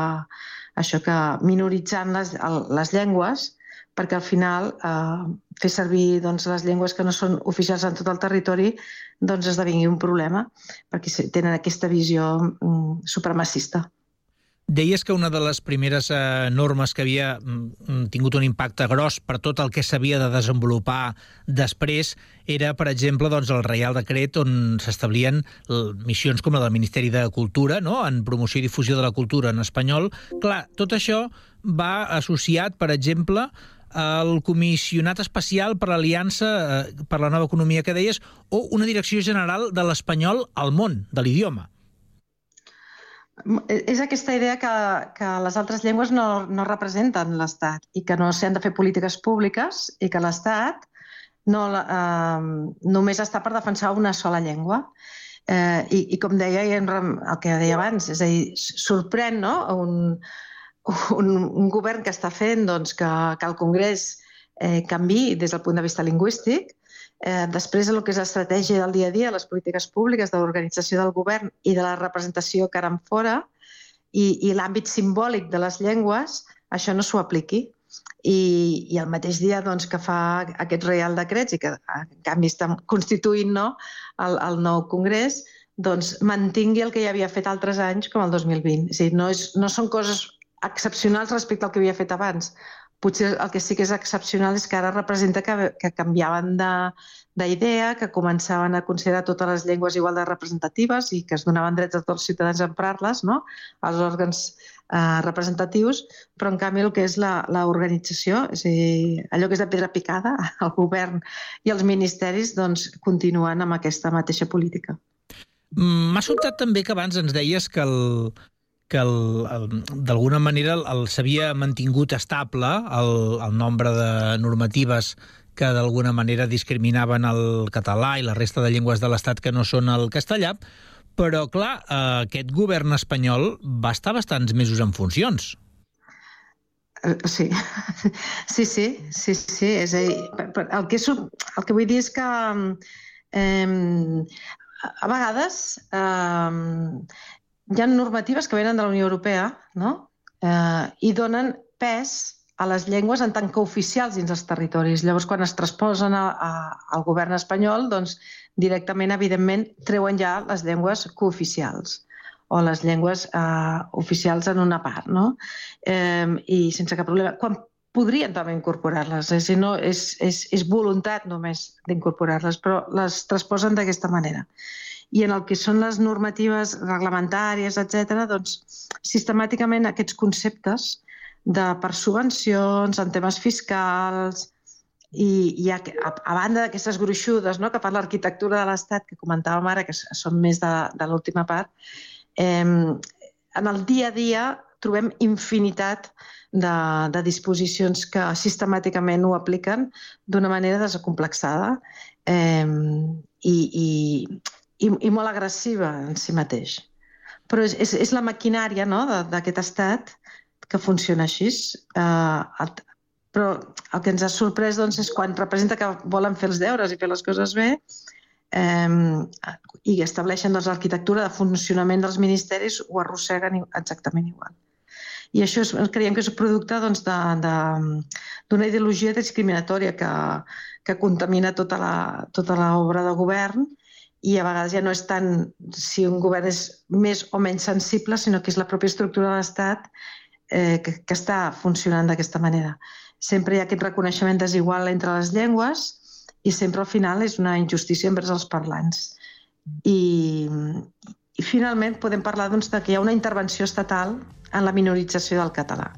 això que minoritzant les, el, les llengües perquè al final eh, fer servir doncs, les llengües que no són oficials en tot el territori doncs esdevingui un problema, perquè tenen aquesta visió mm, supremacista.
Deies que una de les primeres eh, normes que havia mm, tingut un impacte gros per tot el que s'havia de desenvolupar després era, per exemple, doncs, el Reial Decret on s'establien missions com la del Ministeri de Cultura, no? en promoció i difusió de la cultura en espanyol. Clar, tot això va associat, per exemple, el comissionat especial per l'Aliança eh, per la Nova Economia que deies, o una direcció general de l'espanyol al món, de l'idioma.
És aquesta idea que, que les altres llengües no, no representen l'Estat i que no s'han de fer polítiques públiques i que l'Estat no, eh, només està per defensar una sola llengua. Eh, i, I com deia el que deia abans, és a dir, sorprèn no? un, un, un govern que està fent doncs, que, que el Congrés eh, canvi des del punt de vista lingüístic, eh, després el que és l'estratègia del dia a dia, les polítiques públiques de l'organització del govern i de la representació cara en fora i, i l'àmbit simbòlic de les llengües, això no s'ho apliqui. I, I el mateix dia doncs, que fa aquests reial decrets i que en canvi està constituint no, el, el nou Congrés, doncs, mantingui el que ja havia fet altres anys, com el 2020. És a dir, no, és, no són coses excepcionals respecte al que havia fet abans. Potser el que sí que és excepcional és que ara representa que, que canviaven d'idea, que començaven a considerar totes les llengües igual de representatives i que es donaven drets a tots els ciutadans a emprar-les, no? als òrgans eh, representatius, però en canvi el que és l'organització, és a dir, allò que és de pedra picada, el govern i els ministeris, doncs continuen amb aquesta mateixa política.
M'ha sobtat també que abans ens deies que el, que d'alguna manera el, s'havia mantingut estable el, el nombre de normatives que d'alguna manera discriminaven el català i la resta de llengües de l'Estat que no són el castellà, però, clar, eh, aquest govern espanyol va estar bastants mesos en funcions.
Eh, sí, sí, sí, sí, sí. És a dir, el que, el que vull dir és que eh, a vegades eh, hi ha normatives que venen de la Unió Europea no? eh, i donen pes a les llengües en tant que oficials dins els territoris. Llavors, quan es transposen a, a, al govern espanyol, doncs directament, evidentment, treuen ja les llengües cooficials o les llengües eh, oficials en una part, no? Eh, I sense cap problema. Quan podrien també incorporar-les, és, no, és, és, és voluntat només d'incorporar-les, però les transposen d'aquesta manera i en el que són les normatives reglamentàries, etc., doncs, sistemàticament aquests conceptes de per subvencions, en temes fiscals, i, i a, a, banda d'aquestes gruixudes no, que per l'arquitectura de l'Estat, que comentàvem ara, que són més de, de l'última part, eh, en el dia a dia trobem infinitat de, de disposicions que sistemàticament ho apliquen d'una manera desacomplexada eh, i, i, i, i molt agressiva en si mateix. Però és, és, és la maquinària no, d'aquest estat que funciona així. Uh, però el que ens ha sorprès doncs, és quan representa que volen fer els deures i fer les coses bé eh, i estableixen doncs, l'arquitectura de funcionament dels ministeris ho arrosseguen exactament igual. I això és, creiem que és producte d'una doncs, ideologia discriminatòria que, que contamina tota l'obra tota de govern i a vegades ja no és tant si un govern és més o menys sensible, sinó que és la pròpia estructura de l'Estat eh, que, que està funcionant d'aquesta manera. Sempre hi ha aquest reconeixement desigual entre les llengües i sempre al final és una injustícia envers els parlants. I, i finalment podem parlar doncs, de que hi ha una intervenció estatal en la minorització del català.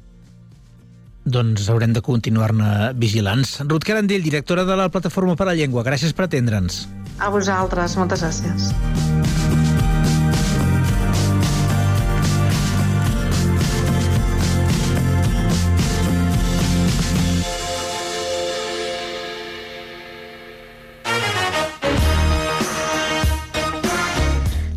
Doncs haurem de continuar-ne vigilants. Ruth Carandell, directora de la Plataforma per la Llengua, gràcies per atendre'ns.
A vosaltres, moltes gràcies.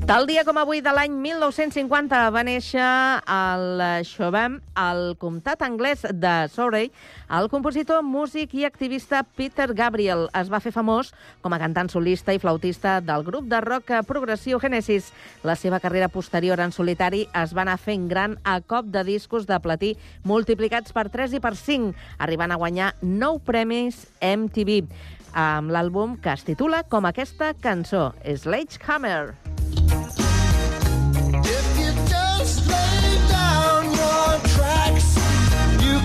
Tal dia com avui de l'any 1950 va néixer el Chauvin, al comtat anglès de Surrey. El compositor, músic i activista Peter Gabriel es va fer famós com a cantant solista i flautista del grup de rock progressiu Genesis. La seva carrera posterior en solitari es va anar fent gran a cop de discos de platí multiplicats per 3 i per 5, arribant a guanyar 9 premis MTV amb l'àlbum que es titula com aquesta cançó, Sledgehammer. could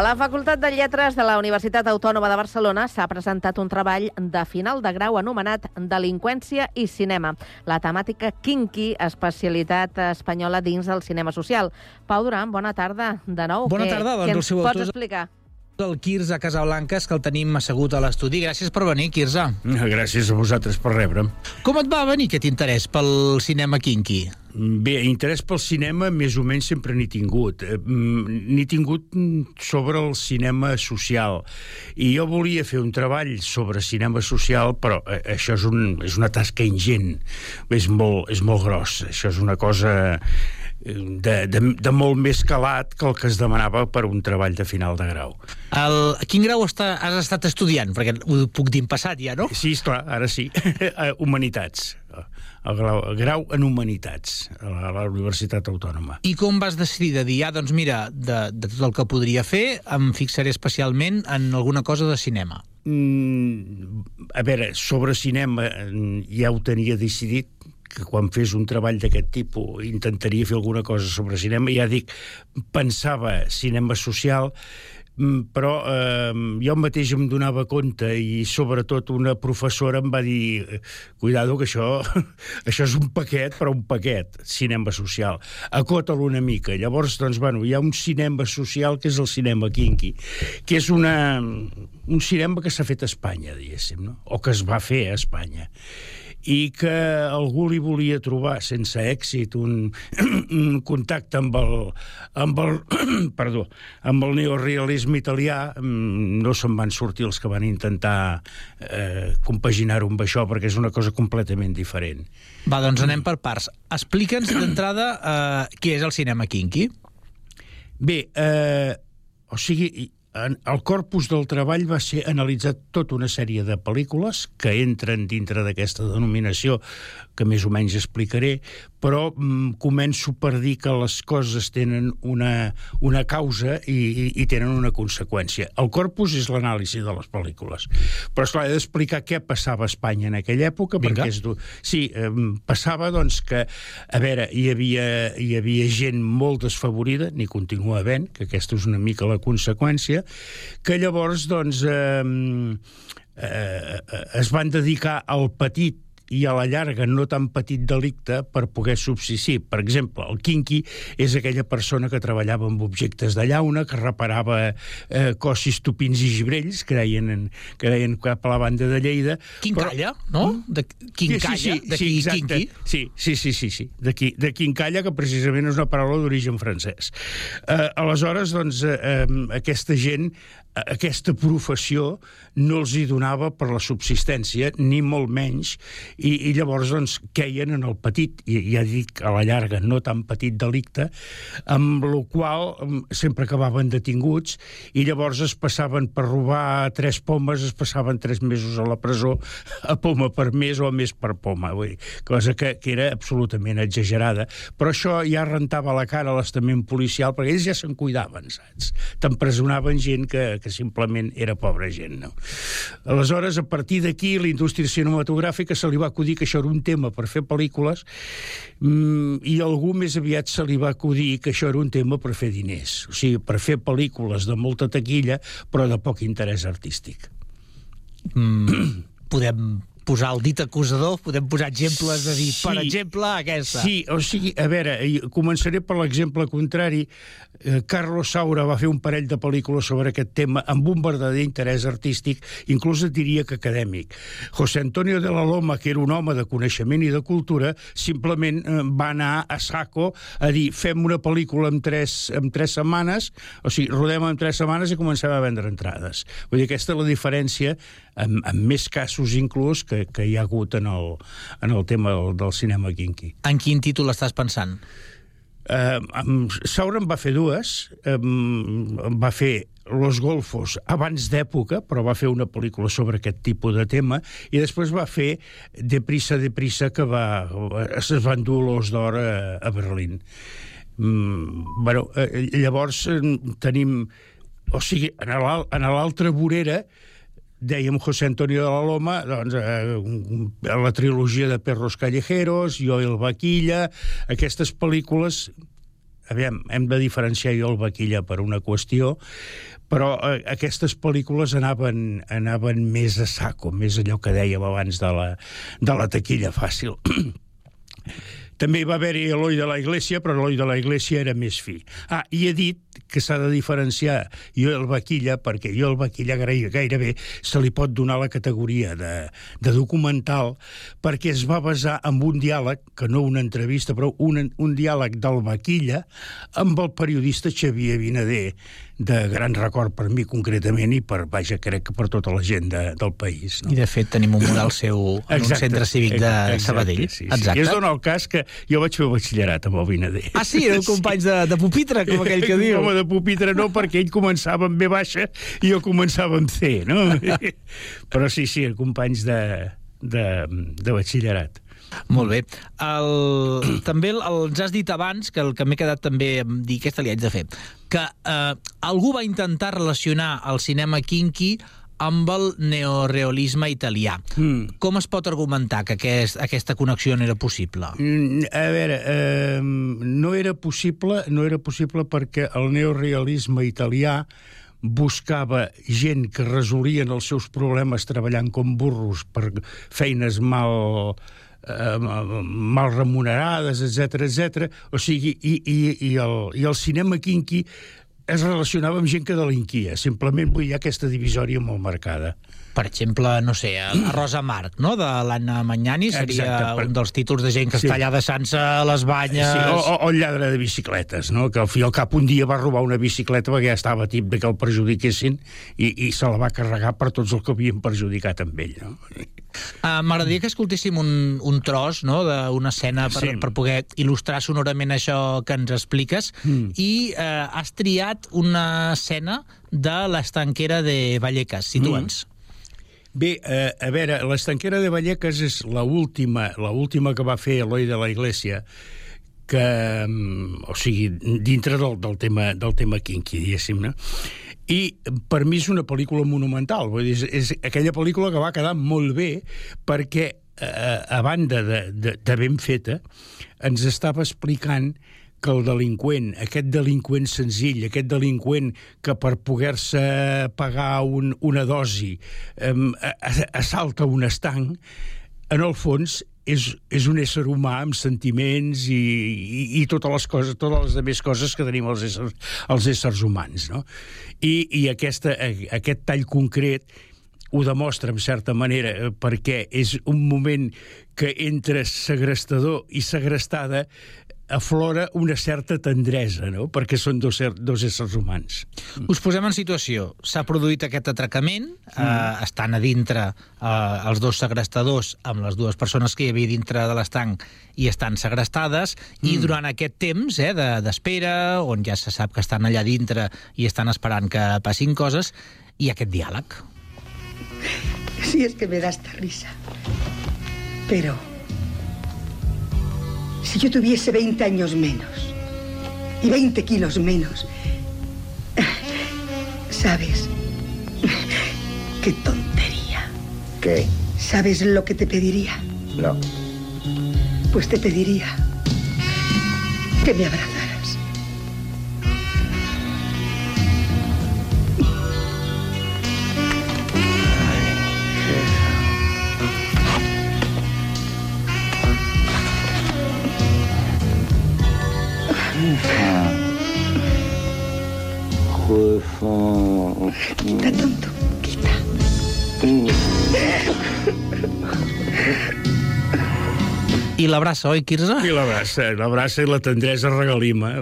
A la Facultat de Lletres de la Universitat Autònoma de Barcelona s'ha presentat un treball de final de grau anomenat Delinqüència i cinema, la temàtica kinky, especialitat espanyola dins del cinema social. Pau Duran, bona tarda de nou.
Bona
què,
tarda, doncs
què ens pots explicar?
El Quirze Casablanques, que el tenim assegut a l'estudi. Gràcies per venir, Quirze.
Gràcies a vosaltres per rebre'm.
Com et va venir aquest interès pel cinema kinky?
Bé, interès pel cinema més o menys sempre n'he tingut. Eh, mm, N'he tingut sobre el cinema social. I jo volia fer un treball sobre cinema social, però eh, això és, un, és una tasca ingent. És molt, és molt gros. Això és una cosa de, de, de molt més calat que el que es demanava per un treball de final de grau.
El, a quin grau està, has estat estudiant? Perquè ho puc dir en passat ja, no?
Sí, esclar, ara sí. Eh, Humanitats. El grau, el grau en Humanitats, a la, Universitat Autònoma.
I com vas decidir de dir, ah, doncs mira, de, de tot el que podria fer, em fixaré especialment en alguna cosa de cinema?
Mm, a veure, sobre cinema mm, ja ho tenia decidit, que quan fes un treball d'aquest tipus intentaria fer alguna cosa sobre cinema. Ja dic, pensava cinema social, mm, però eh, jo mateix em donava compte i sobretot una professora em va dir cuidado que això, això és un paquet, però un paquet, cinema social. Acota-lo una mica. Llavors, doncs, bueno, hi ha un cinema social que és el cinema kinky, que és una, un cinema que s'ha fet a Espanya, diguéssim, no? o que es va fer a Espanya i que algú li volia trobar sense èxit un, un contacte amb el, amb el, perdó, amb el neorealisme italià mm, no se'n van sortir els que van intentar eh, compaginar-ho amb això perquè és una cosa completament diferent.
Va, doncs anem per parts. Explica'ns d'entrada eh, què és el cinema kinky.
Bé, eh, o sigui, en el corpus del treball va ser analitzar tota una sèrie de pel·lícules que entren dintre d'aquesta denominació que més o menys explicaré, però mm, començo per dir que les coses tenen una, una causa i, i, i tenen una conseqüència. El corpus és l'anàlisi de les pel·lícules, però esclar, he d'explicar què passava a Espanya en aquella època,
Vinga.
perquè és... du- Sí, eh, passava doncs que, a veure, hi havia, hi havia gent molt desfavorida, n'hi continua havent, que aquesta és una mica la conseqüència, que llavors, doncs, eh, eh, es van dedicar al petit i a la llarga no tan petit delicte per poder subsistir. Per exemple, el kinky és aquella persona que treballava amb objectes de llauna, que reparava eh, cossis, tupins i gibrells, que deien, en, que deien cap a la banda de Lleida.
Quincalla, no? De quincalla,
sí, sí,
d'aquí
sí,
kinky.
Sí, sí, sí, sí, sí. D'aquí, de quincalla, que precisament és una paraula d'origen francès. Eh, aleshores, doncs, eh, eh, aquesta gent, aquesta professió no els hi donava per la subsistència, ni molt menys, i, i llavors, doncs, queien en el petit, i ja dic, a la llarga, no tan petit delicte, amb el qual em, sempre acabaven detinguts, i llavors es passaven per robar tres pomes, es passaven tres mesos a la presó, a poma per mes o a més per poma, vull dir, cosa que, que era absolutament exagerada. Però això ja rentava la cara a l'estament policial, perquè ells ja se'n cuidaven, saps? T'empresonaven gent que, que simplement era pobra gent, no? Aleshores, a partir d'aquí, la indústria cinematogràfica se li va acudir que això era un tema per fer pel·lícules mm, i algú més aviat se li va acudir que això era un tema per fer diners, o sigui, per fer pel·lícules de molta taquilla, però de poc interès artístic.
Mm, podem posar el dit acusador, podem posar exemples de dir, per
Sí.
exemple, aquesta.
Sí, o sigui, a veure, començaré per l'exemple contrari. Eh, Carlos Saura va fer un parell de pel·lícules sobre aquest tema amb un verdader interès artístic, inclús et diria que acadèmic. José Antonio de la Loma, que era un home de coneixement i de cultura, simplement eh, va anar a saco a dir fem una pel·lícula en tres, en tres setmanes, o sigui, rodem en tres setmanes i comencem a vendre entrades. Vull dir, aquesta és la diferència, en, en més casos inclús, que, que hi ha hagut en el, en el tema del, del cinema kinky.
En quin títol estàs pensant?
Uh, Saura en va fer dues. Um, va fer Los Golfos abans d'època, però va fer una pel·lícula sobre aquest tipus de tema, i després va fer Deprisa, Deprisa, que va, es va endur l'Os d'Or a, a Berlín. Mm, bueno, eh, llavors eh, tenim... O sigui, en l'altra vorera dèiem José Antonio de la Loma, doncs, eh, la trilogia de Perros Callejeros, Jo el Vaquilla, aquestes pel·lícules aviam, hem de diferenciar jo el Vaquilla per una qüestió, però eh, aquestes pel·lícules anaven, anaven més a saco, més allò que dèiem abans de la, de la taquilla fàcil. També va haver-hi Eloi de la Iglesia, però Eloi de la Iglesia era més fi. Ah, i he dit que s'ha de diferenciar jo el Vaquilla, perquè jo el Vaquilla gairebé se li pot donar la categoria de, de documental, perquè es va basar en un diàleg, que no una entrevista, però un, un diàleg del Vaquilla amb el periodista Xavier Vinader, de gran record per mi concretament i per, vaja, crec que per tota la gent de, del país. No?
I de fet tenim un model seu en exacte, un centre cívic de exacte, Sabadell.
Sí, sí. Exacte. I es dona el cas que jo vaig fer batxillerat amb el Vinader.
Ah, sí? Éreu companys de, de pupitre, com aquell que diu.
Home, de pupitre no, perquè ell començava amb B baixa i jo començava amb C, no? Però sí, sí, companys de, de, de batxillerat.
Molt bé. El, també el, el, ens has dit abans, que el que m'he quedat també dir, aquesta li haig de fer, que eh, algú va intentar relacionar el cinema kinky amb el neorealisme italià. Mm. Com es pot argumentar que aquest, aquesta connexió no era possible?
Mm, a veure, eh, no era possible, no era possible perquè el neorealisme italià buscava gent que resolien els seus problemes treballant com burros per feines mal eh, mal remunerades, etc etc. O sigui, i, i, i, el, i el cinema quinqui es relacionava amb gent que delinquia. Simplement vull dir aquesta divisòria molt marcada
per exemple, no sé, a Rosa Marc, no?, de l'Anna Magnani, seria Exacte, per... un dels títols de gent que sí. està allà deixant-se a les banyes... Sí,
o, o, el lladre de bicicletes, no?, que al fi al cap un dia va robar una bicicleta perquè ja estava tip de que el perjudiquessin i, i se la va carregar per tots els que havien perjudicat amb ell, no?
Uh, M'agradaria que escoltéssim un, un tros no, d'una escena per, sí. per poder il·lustrar sonorament això que ens expliques mm. i uh, has triat una escena de l'estanquera de Vallecas. Situa'ns. Mm.
Bé, eh, a veure, l'estanquera de Vallecas és la última, la última que va fer Eloi de la Iglesia, que, mm, o sigui, dintre del, del, tema, del tema kinky, diguéssim, no? I per mi és una pel·lícula monumental, vull dir, és, és aquella pel·lícula que va quedar molt bé perquè, eh, a banda de, de, de ben feta, ens estava explicant que el delinqüent, aquest delinqüent senzill, aquest delinqüent que per poder-se pagar un, una dosi eh, assalta un estanc, en el fons és, és un ésser humà amb sentiments i, i, i totes les coses, totes les altres coses que tenim els éssers, els éssers humans, no? I, i aquesta, aquest tall concret ho demostra, en certa manera, perquè és un moment que entre segrestador i segrestada aflora una certa tendresa, no? perquè són dos, dos éssers humans.
Us posem en situació. S'ha produït aquest atracament, mm. eh, estan a dintre eh, els dos segrestadors amb les dues persones que hi havia dintre de l'estanc i estan segrestades, mm. i durant aquest temps eh, d'espera, de, on ja se sap que estan allà dintre i estan esperant que passin coses, ha aquest diàleg.
Sí, es que me da esta risa. Pero Si yo tuviese 20 años menos y 20 kilos menos, ¿sabes? Qué tontería.
¿Qué?
¿Sabes lo que te pediría?
No.
Pues te pediría que me abrazaras. Quita, tonto, quita.
I l'abraça, oi, Quirze?
I l'abraça, l'abraça i la tendresa regalima.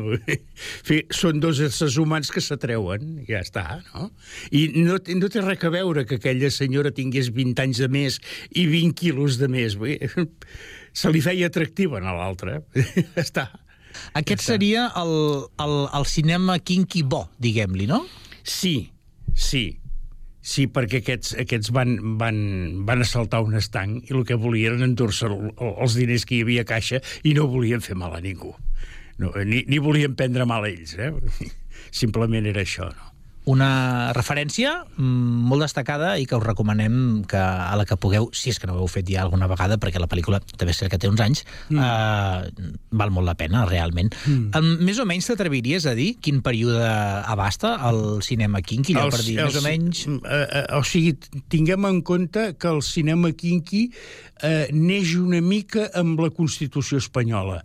Fi, són dos éssers humans que s'atreuen, ja està, no? I no, no té res a veure que aquella senyora tingués 20 anys de més i 20 quilos de més. Se li feia atractiva a l'altre. ja està.
Aquest seria el, el, el cinema kinky bo, diguem-li, no?
Sí, sí. Sí, perquè aquests, aquests van, van, van assaltar un estanc i el que volien endur-se els diners que hi havia a caixa i no volien fer mal a ningú. No, ni, ni volien prendre mal a ells, eh? Simplement era això, no?
Una referència mm, molt destacada i que us recomanem que a la que pugueu, si és que no ho heu fet ja alguna vegada, perquè la pel·lícula també és que té uns anys, mm. eh, val molt la pena, realment. Mm. Um, més o menys t'atreviries a dir quin període abasta el cinema kinky, allò per dir, més o menys...
Eh, eh, o sigui, tinguem en compte que el cinema kinky eh, neix una mica amb la Constitució espanyola.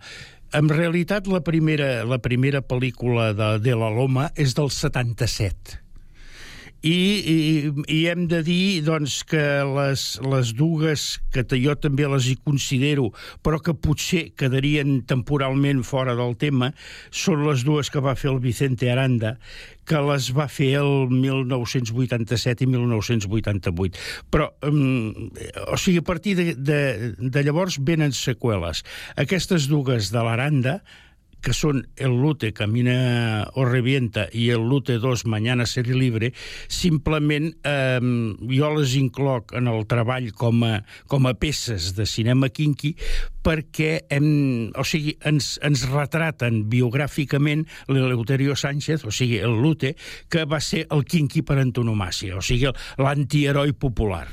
En realitat, la primera, la primera pel·lícula de, de la Loma és del 77 i, i, i hem de dir doncs, que les, les dues, que jo també les hi considero, però que potser quedarien temporalment fora del tema, són les dues que va fer el Vicente Aranda, que les va fer el 1987 i 1988. Però, um, o sigui, a partir de, de, de llavors venen seqüeles. Aquestes dues de l'Aranda que són el Lute Camina o Revienta i el Lute 2 Mañana Seré Libre, simplement eh, jo les incloc en el treball com a, com a peces de cinema kinky perquè hem, o sigui, ens, ens retraten biogràficament l'Eleuterio Sánchez, o sigui, el Lute, que va ser el kinky per antonomàcia, o sigui, l'antiheroi popular.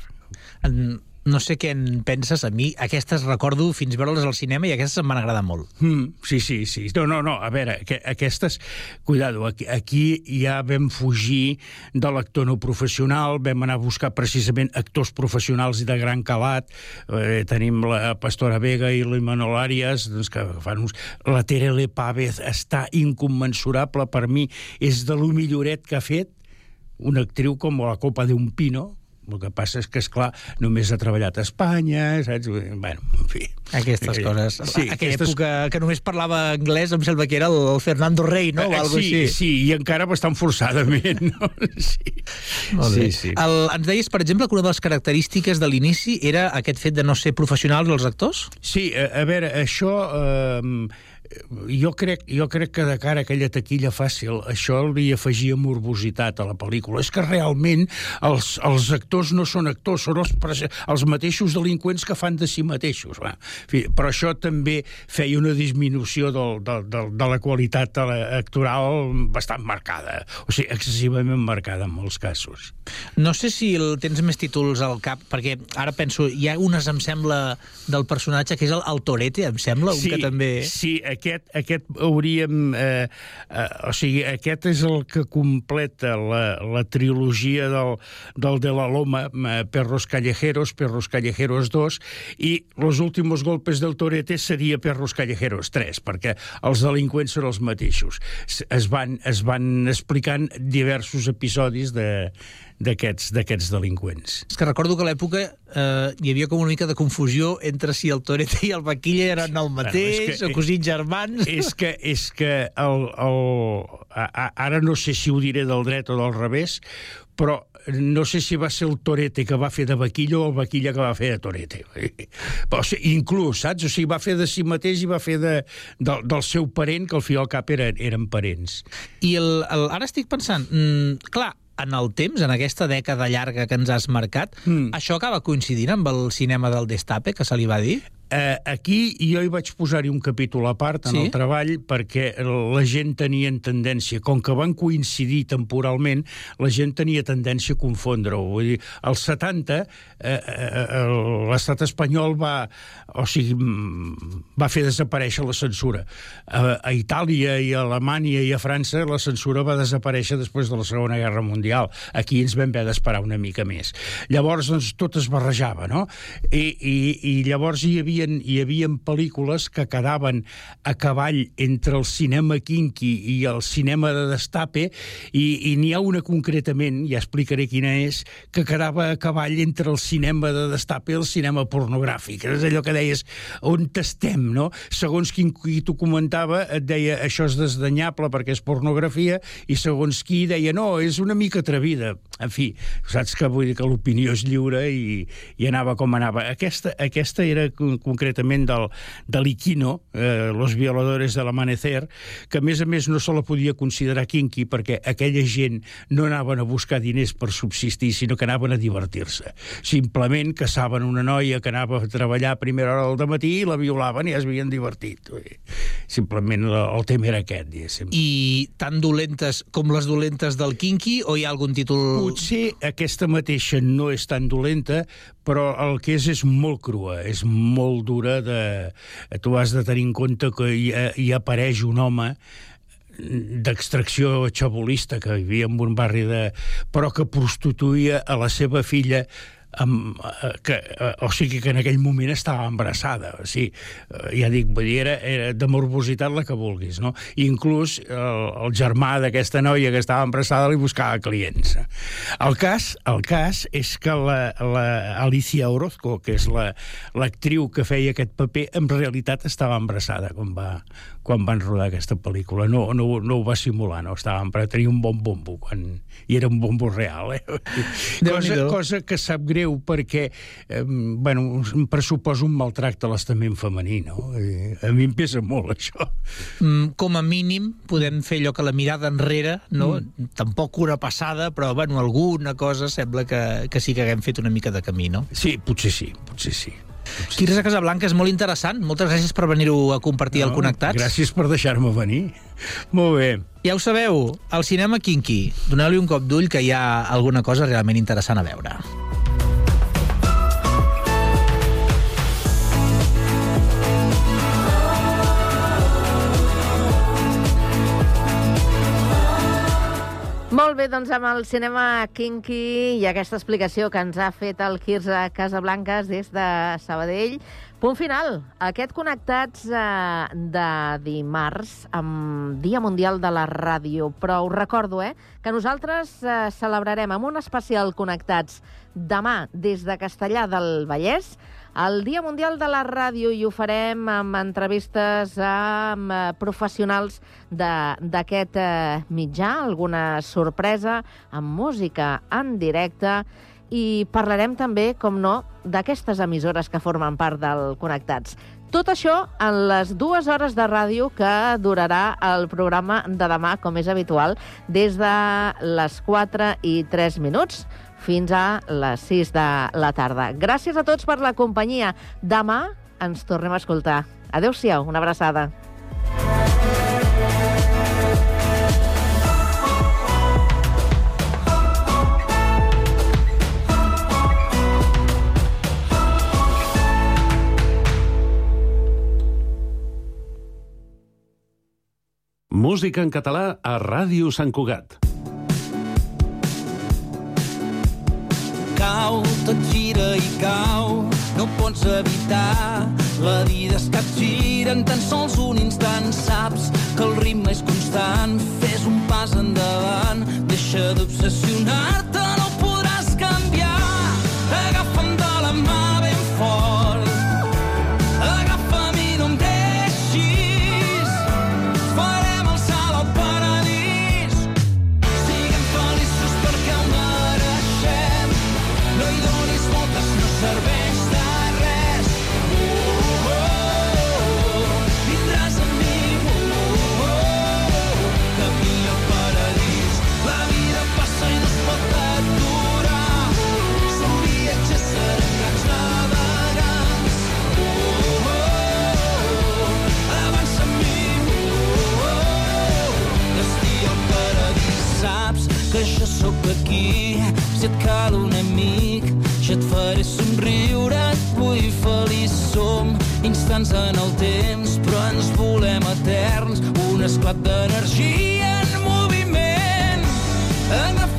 En no sé què en penses, a mi aquestes recordo fins veure-les al cinema i aquestes em van agradar molt.
Mm, sí, sí, sí. No, no, no, a veure, que, aquestes, cuidado, aquí, aquí ja vam fugir de l'actor no professional, vam anar a buscar precisament actors professionals i de gran calat, eh, tenim la Pastora Vega i l'Imanol Arias, doncs que fan uns... La Terele Pávez està incommensurable per mi, és de lo milloret que ha fet una actriu com la Copa d'un Pino, el que passa és que, és clar només ha treballat a Espanya, saps? Bueno, en fi.
Aquestes eh, coses. Sí, Aquella aquestes... època que només parlava anglès, em sembla que era el Fernando Rey, no? O
eh,
algo
sí,
així.
sí, i encara bastant forçadament, no? Sí.
Molt bé. Sí, sí. El, ens deies, per exemple, que una de les característiques de l'inici era aquest fet de no ser professionals els actors?
Sí, a, a veure, això... Eh, jo crec, jo crec que de cara a aquella taquilla fàcil això li afegia morbositat a la pel·lícula. És que realment els, els actors no són actors, són els, els mateixos delinqüents que fan de si mateixos. Va. Fi, però això també feia una disminució del, del, del, de la qualitat actoral bastant marcada, o sigui, excessivament marcada en molts casos.
No sé si el, tens més títols al cap, perquè ara penso, hi ha unes, em sembla, del personatge que és el, el Torete, em sembla, un
sí,
que també...
Sí, aquest, aquest hauríem... Eh, eh, o sigui, aquest és el que completa la, la trilogia del, del de la Loma, eh, Perros Callejeros, Perros Callejeros 2, i Los últimos golpes del Torete seria Perros Callejeros 3, perquè els delinqüents són els mateixos. Es van, es van explicant diversos episodis de d'aquests delinqüents.
És que recordo que a l'època eh, hi havia com una mica de confusió entre si el Torete i el Vaquilla eren el mateix, bueno, que, o cosins germans...
És que, és que el, el, a, ara no sé si ho diré del dret o del revés, però no sé si va ser el Torete que va fer de Vaquilla o el Vaquilla que va fer de Torete. Però, o sigui, inclús, saps? O sigui, va fer de si mateix i va fer de, de, del seu parent, que al fi al cap eren, eren parents.
I el, el, ara estic pensant, mm, clar, en el temps, en aquesta dècada llarga que ens has marcat, mm. això acaba coincidint amb el cinema del Destape, que se li va dir?
Eh, aquí jo hi vaig posar-hi un capítol a part en sí? el treball perquè la gent tenia tendència, com que van coincidir temporalment, la gent tenia tendència a confondre-ho. Vull dir, als 70 eh, eh, l'estat espanyol va, o sigui, va fer desaparèixer la censura. A, a Itàlia i a Alemanya i a França la censura va desaparèixer després de la Segona Guerra Mundial. Aquí ens vam haver d'esperar una mica més. Llavors, doncs, tot es barrejava, no? I, i, i llavors hi havia havien, hi havia pel·lícules que quedaven a cavall entre el cinema kinky i el cinema de destape i, i n'hi ha una concretament, ja explicaré quina és, que quedava a cavall entre el cinema de destape i el cinema pornogràfic. És allò que deies, on estem, no? Segons quin qui t'ho comentava, et deia això és desdanyable perquè és pornografia i segons qui deia no, és una mica atrevida. En fi, saps que vull dir que l'opinió és lliure i, i anava com anava. Aquesta, aquesta era concretament del, de l'Iquino, eh, Los violadores de l'amanecer, que a més a més no se la podia considerar kinky perquè aquella gent no anaven a buscar diners per subsistir, sinó que anaven a divertir-se. Simplement caçaven una noia que anava a treballar a primera hora del matí i la violaven i es havien divertit. Simplement el tema era aquest, diguéssim.
I tan dolentes com les dolentes del kinky o hi ha algun títol...
Potser aquesta mateixa no és tan dolenta, però el que és és molt crua, és molt dura de... Tu has de tenir en compte que hi, hi apareix un home d'extracció xabolista que vivia en un barri de... però que prostituïa a la seva filla amb, eh, que, eh, o sigui que en aquell moment estava embarassada o sigui, eh, ja dic, vull dir, era, era de morbositat la que vulguis no? I inclús el, el germà d'aquesta noia que estava embarassada li buscava clients el cas, el cas és que la, la Alicia Orozco que és l'actriu la, que feia aquest paper en realitat estava embarassada quan, va, quan van rodar aquesta pel·lícula no, no, no ho va simular, no estava per tenir un bon bombo quan... i era un bombo real eh? cosa, cosa que sap greu perquè, eh, bueno, pressuposa un maltracte a l'estament femení, no? I a mi em pesa molt, això.
Mm, com a mínim, podem fer allò que la mirada enrere, no? Mm. Tampoc una passada, però, bueno, alguna cosa sembla que, que sí que haguem fet una mica de camí, no?
Sí, potser sí, potser sí.
Quirze Casablanca és molt interessant. Moltes gràcies per venir-ho a compartir no, al Connectats.
Gràcies per deixar-me venir. Molt bé.
Ja ho sabeu, al cinema Kinky. Doneu-li un cop d'ull que hi ha alguna cosa realment interessant a veure.
Molt bé, doncs amb el cinema Kinky i aquesta explicació que ens ha fet el Quirze Casablanques des de Sabadell. Punt final. Aquest Connectats eh, de dimarts, amb Dia Mundial de la Ràdio. Però us recordo eh, que nosaltres eh, celebrarem amb un especial Connectats demà des de Castellà del Vallès el Dia Mundial de la Ràdio i ho farem amb entrevistes amb eh, professionals d'aquest eh, mitjà, alguna sorpresa, amb música en directe i parlarem també, com no, d'aquestes emissores que formen part del Connectats. Tot això en les dues hores de ràdio que durarà el programa de demà, com és habitual, des de les 4 i 3 minuts fins a les 6 de la tarda. Gràcies a tots per la companyia. Demà ens tornem a escoltar. Adéu-siau, una abraçada.
Música en català a Ràdio Sant Cugat.
Cau, tot gira i cau, no pots evitar. La vida es capgira en tan sols un instant, saps que el ritme és constant. Fes un pas endavant, deixa d'obsessionar-te, aquí. Si et cal un amic jo et faré somriure et vull feliç. Som instants en el temps però ens volem eterns. Un esclat d'energia en moviment. Agafa'm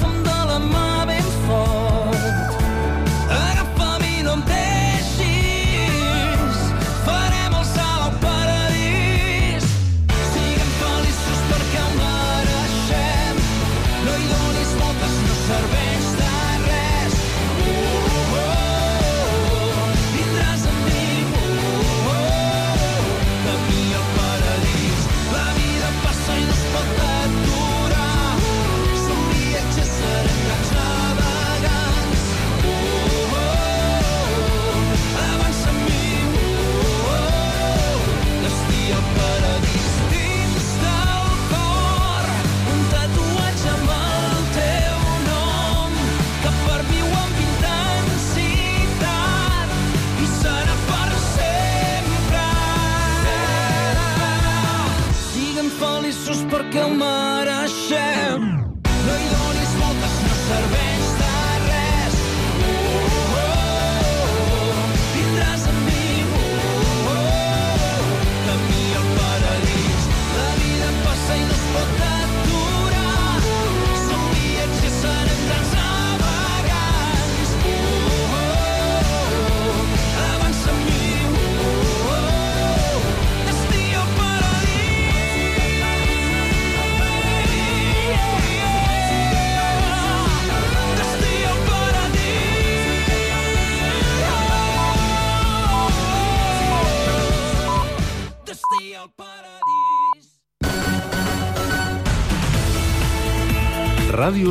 Ràdio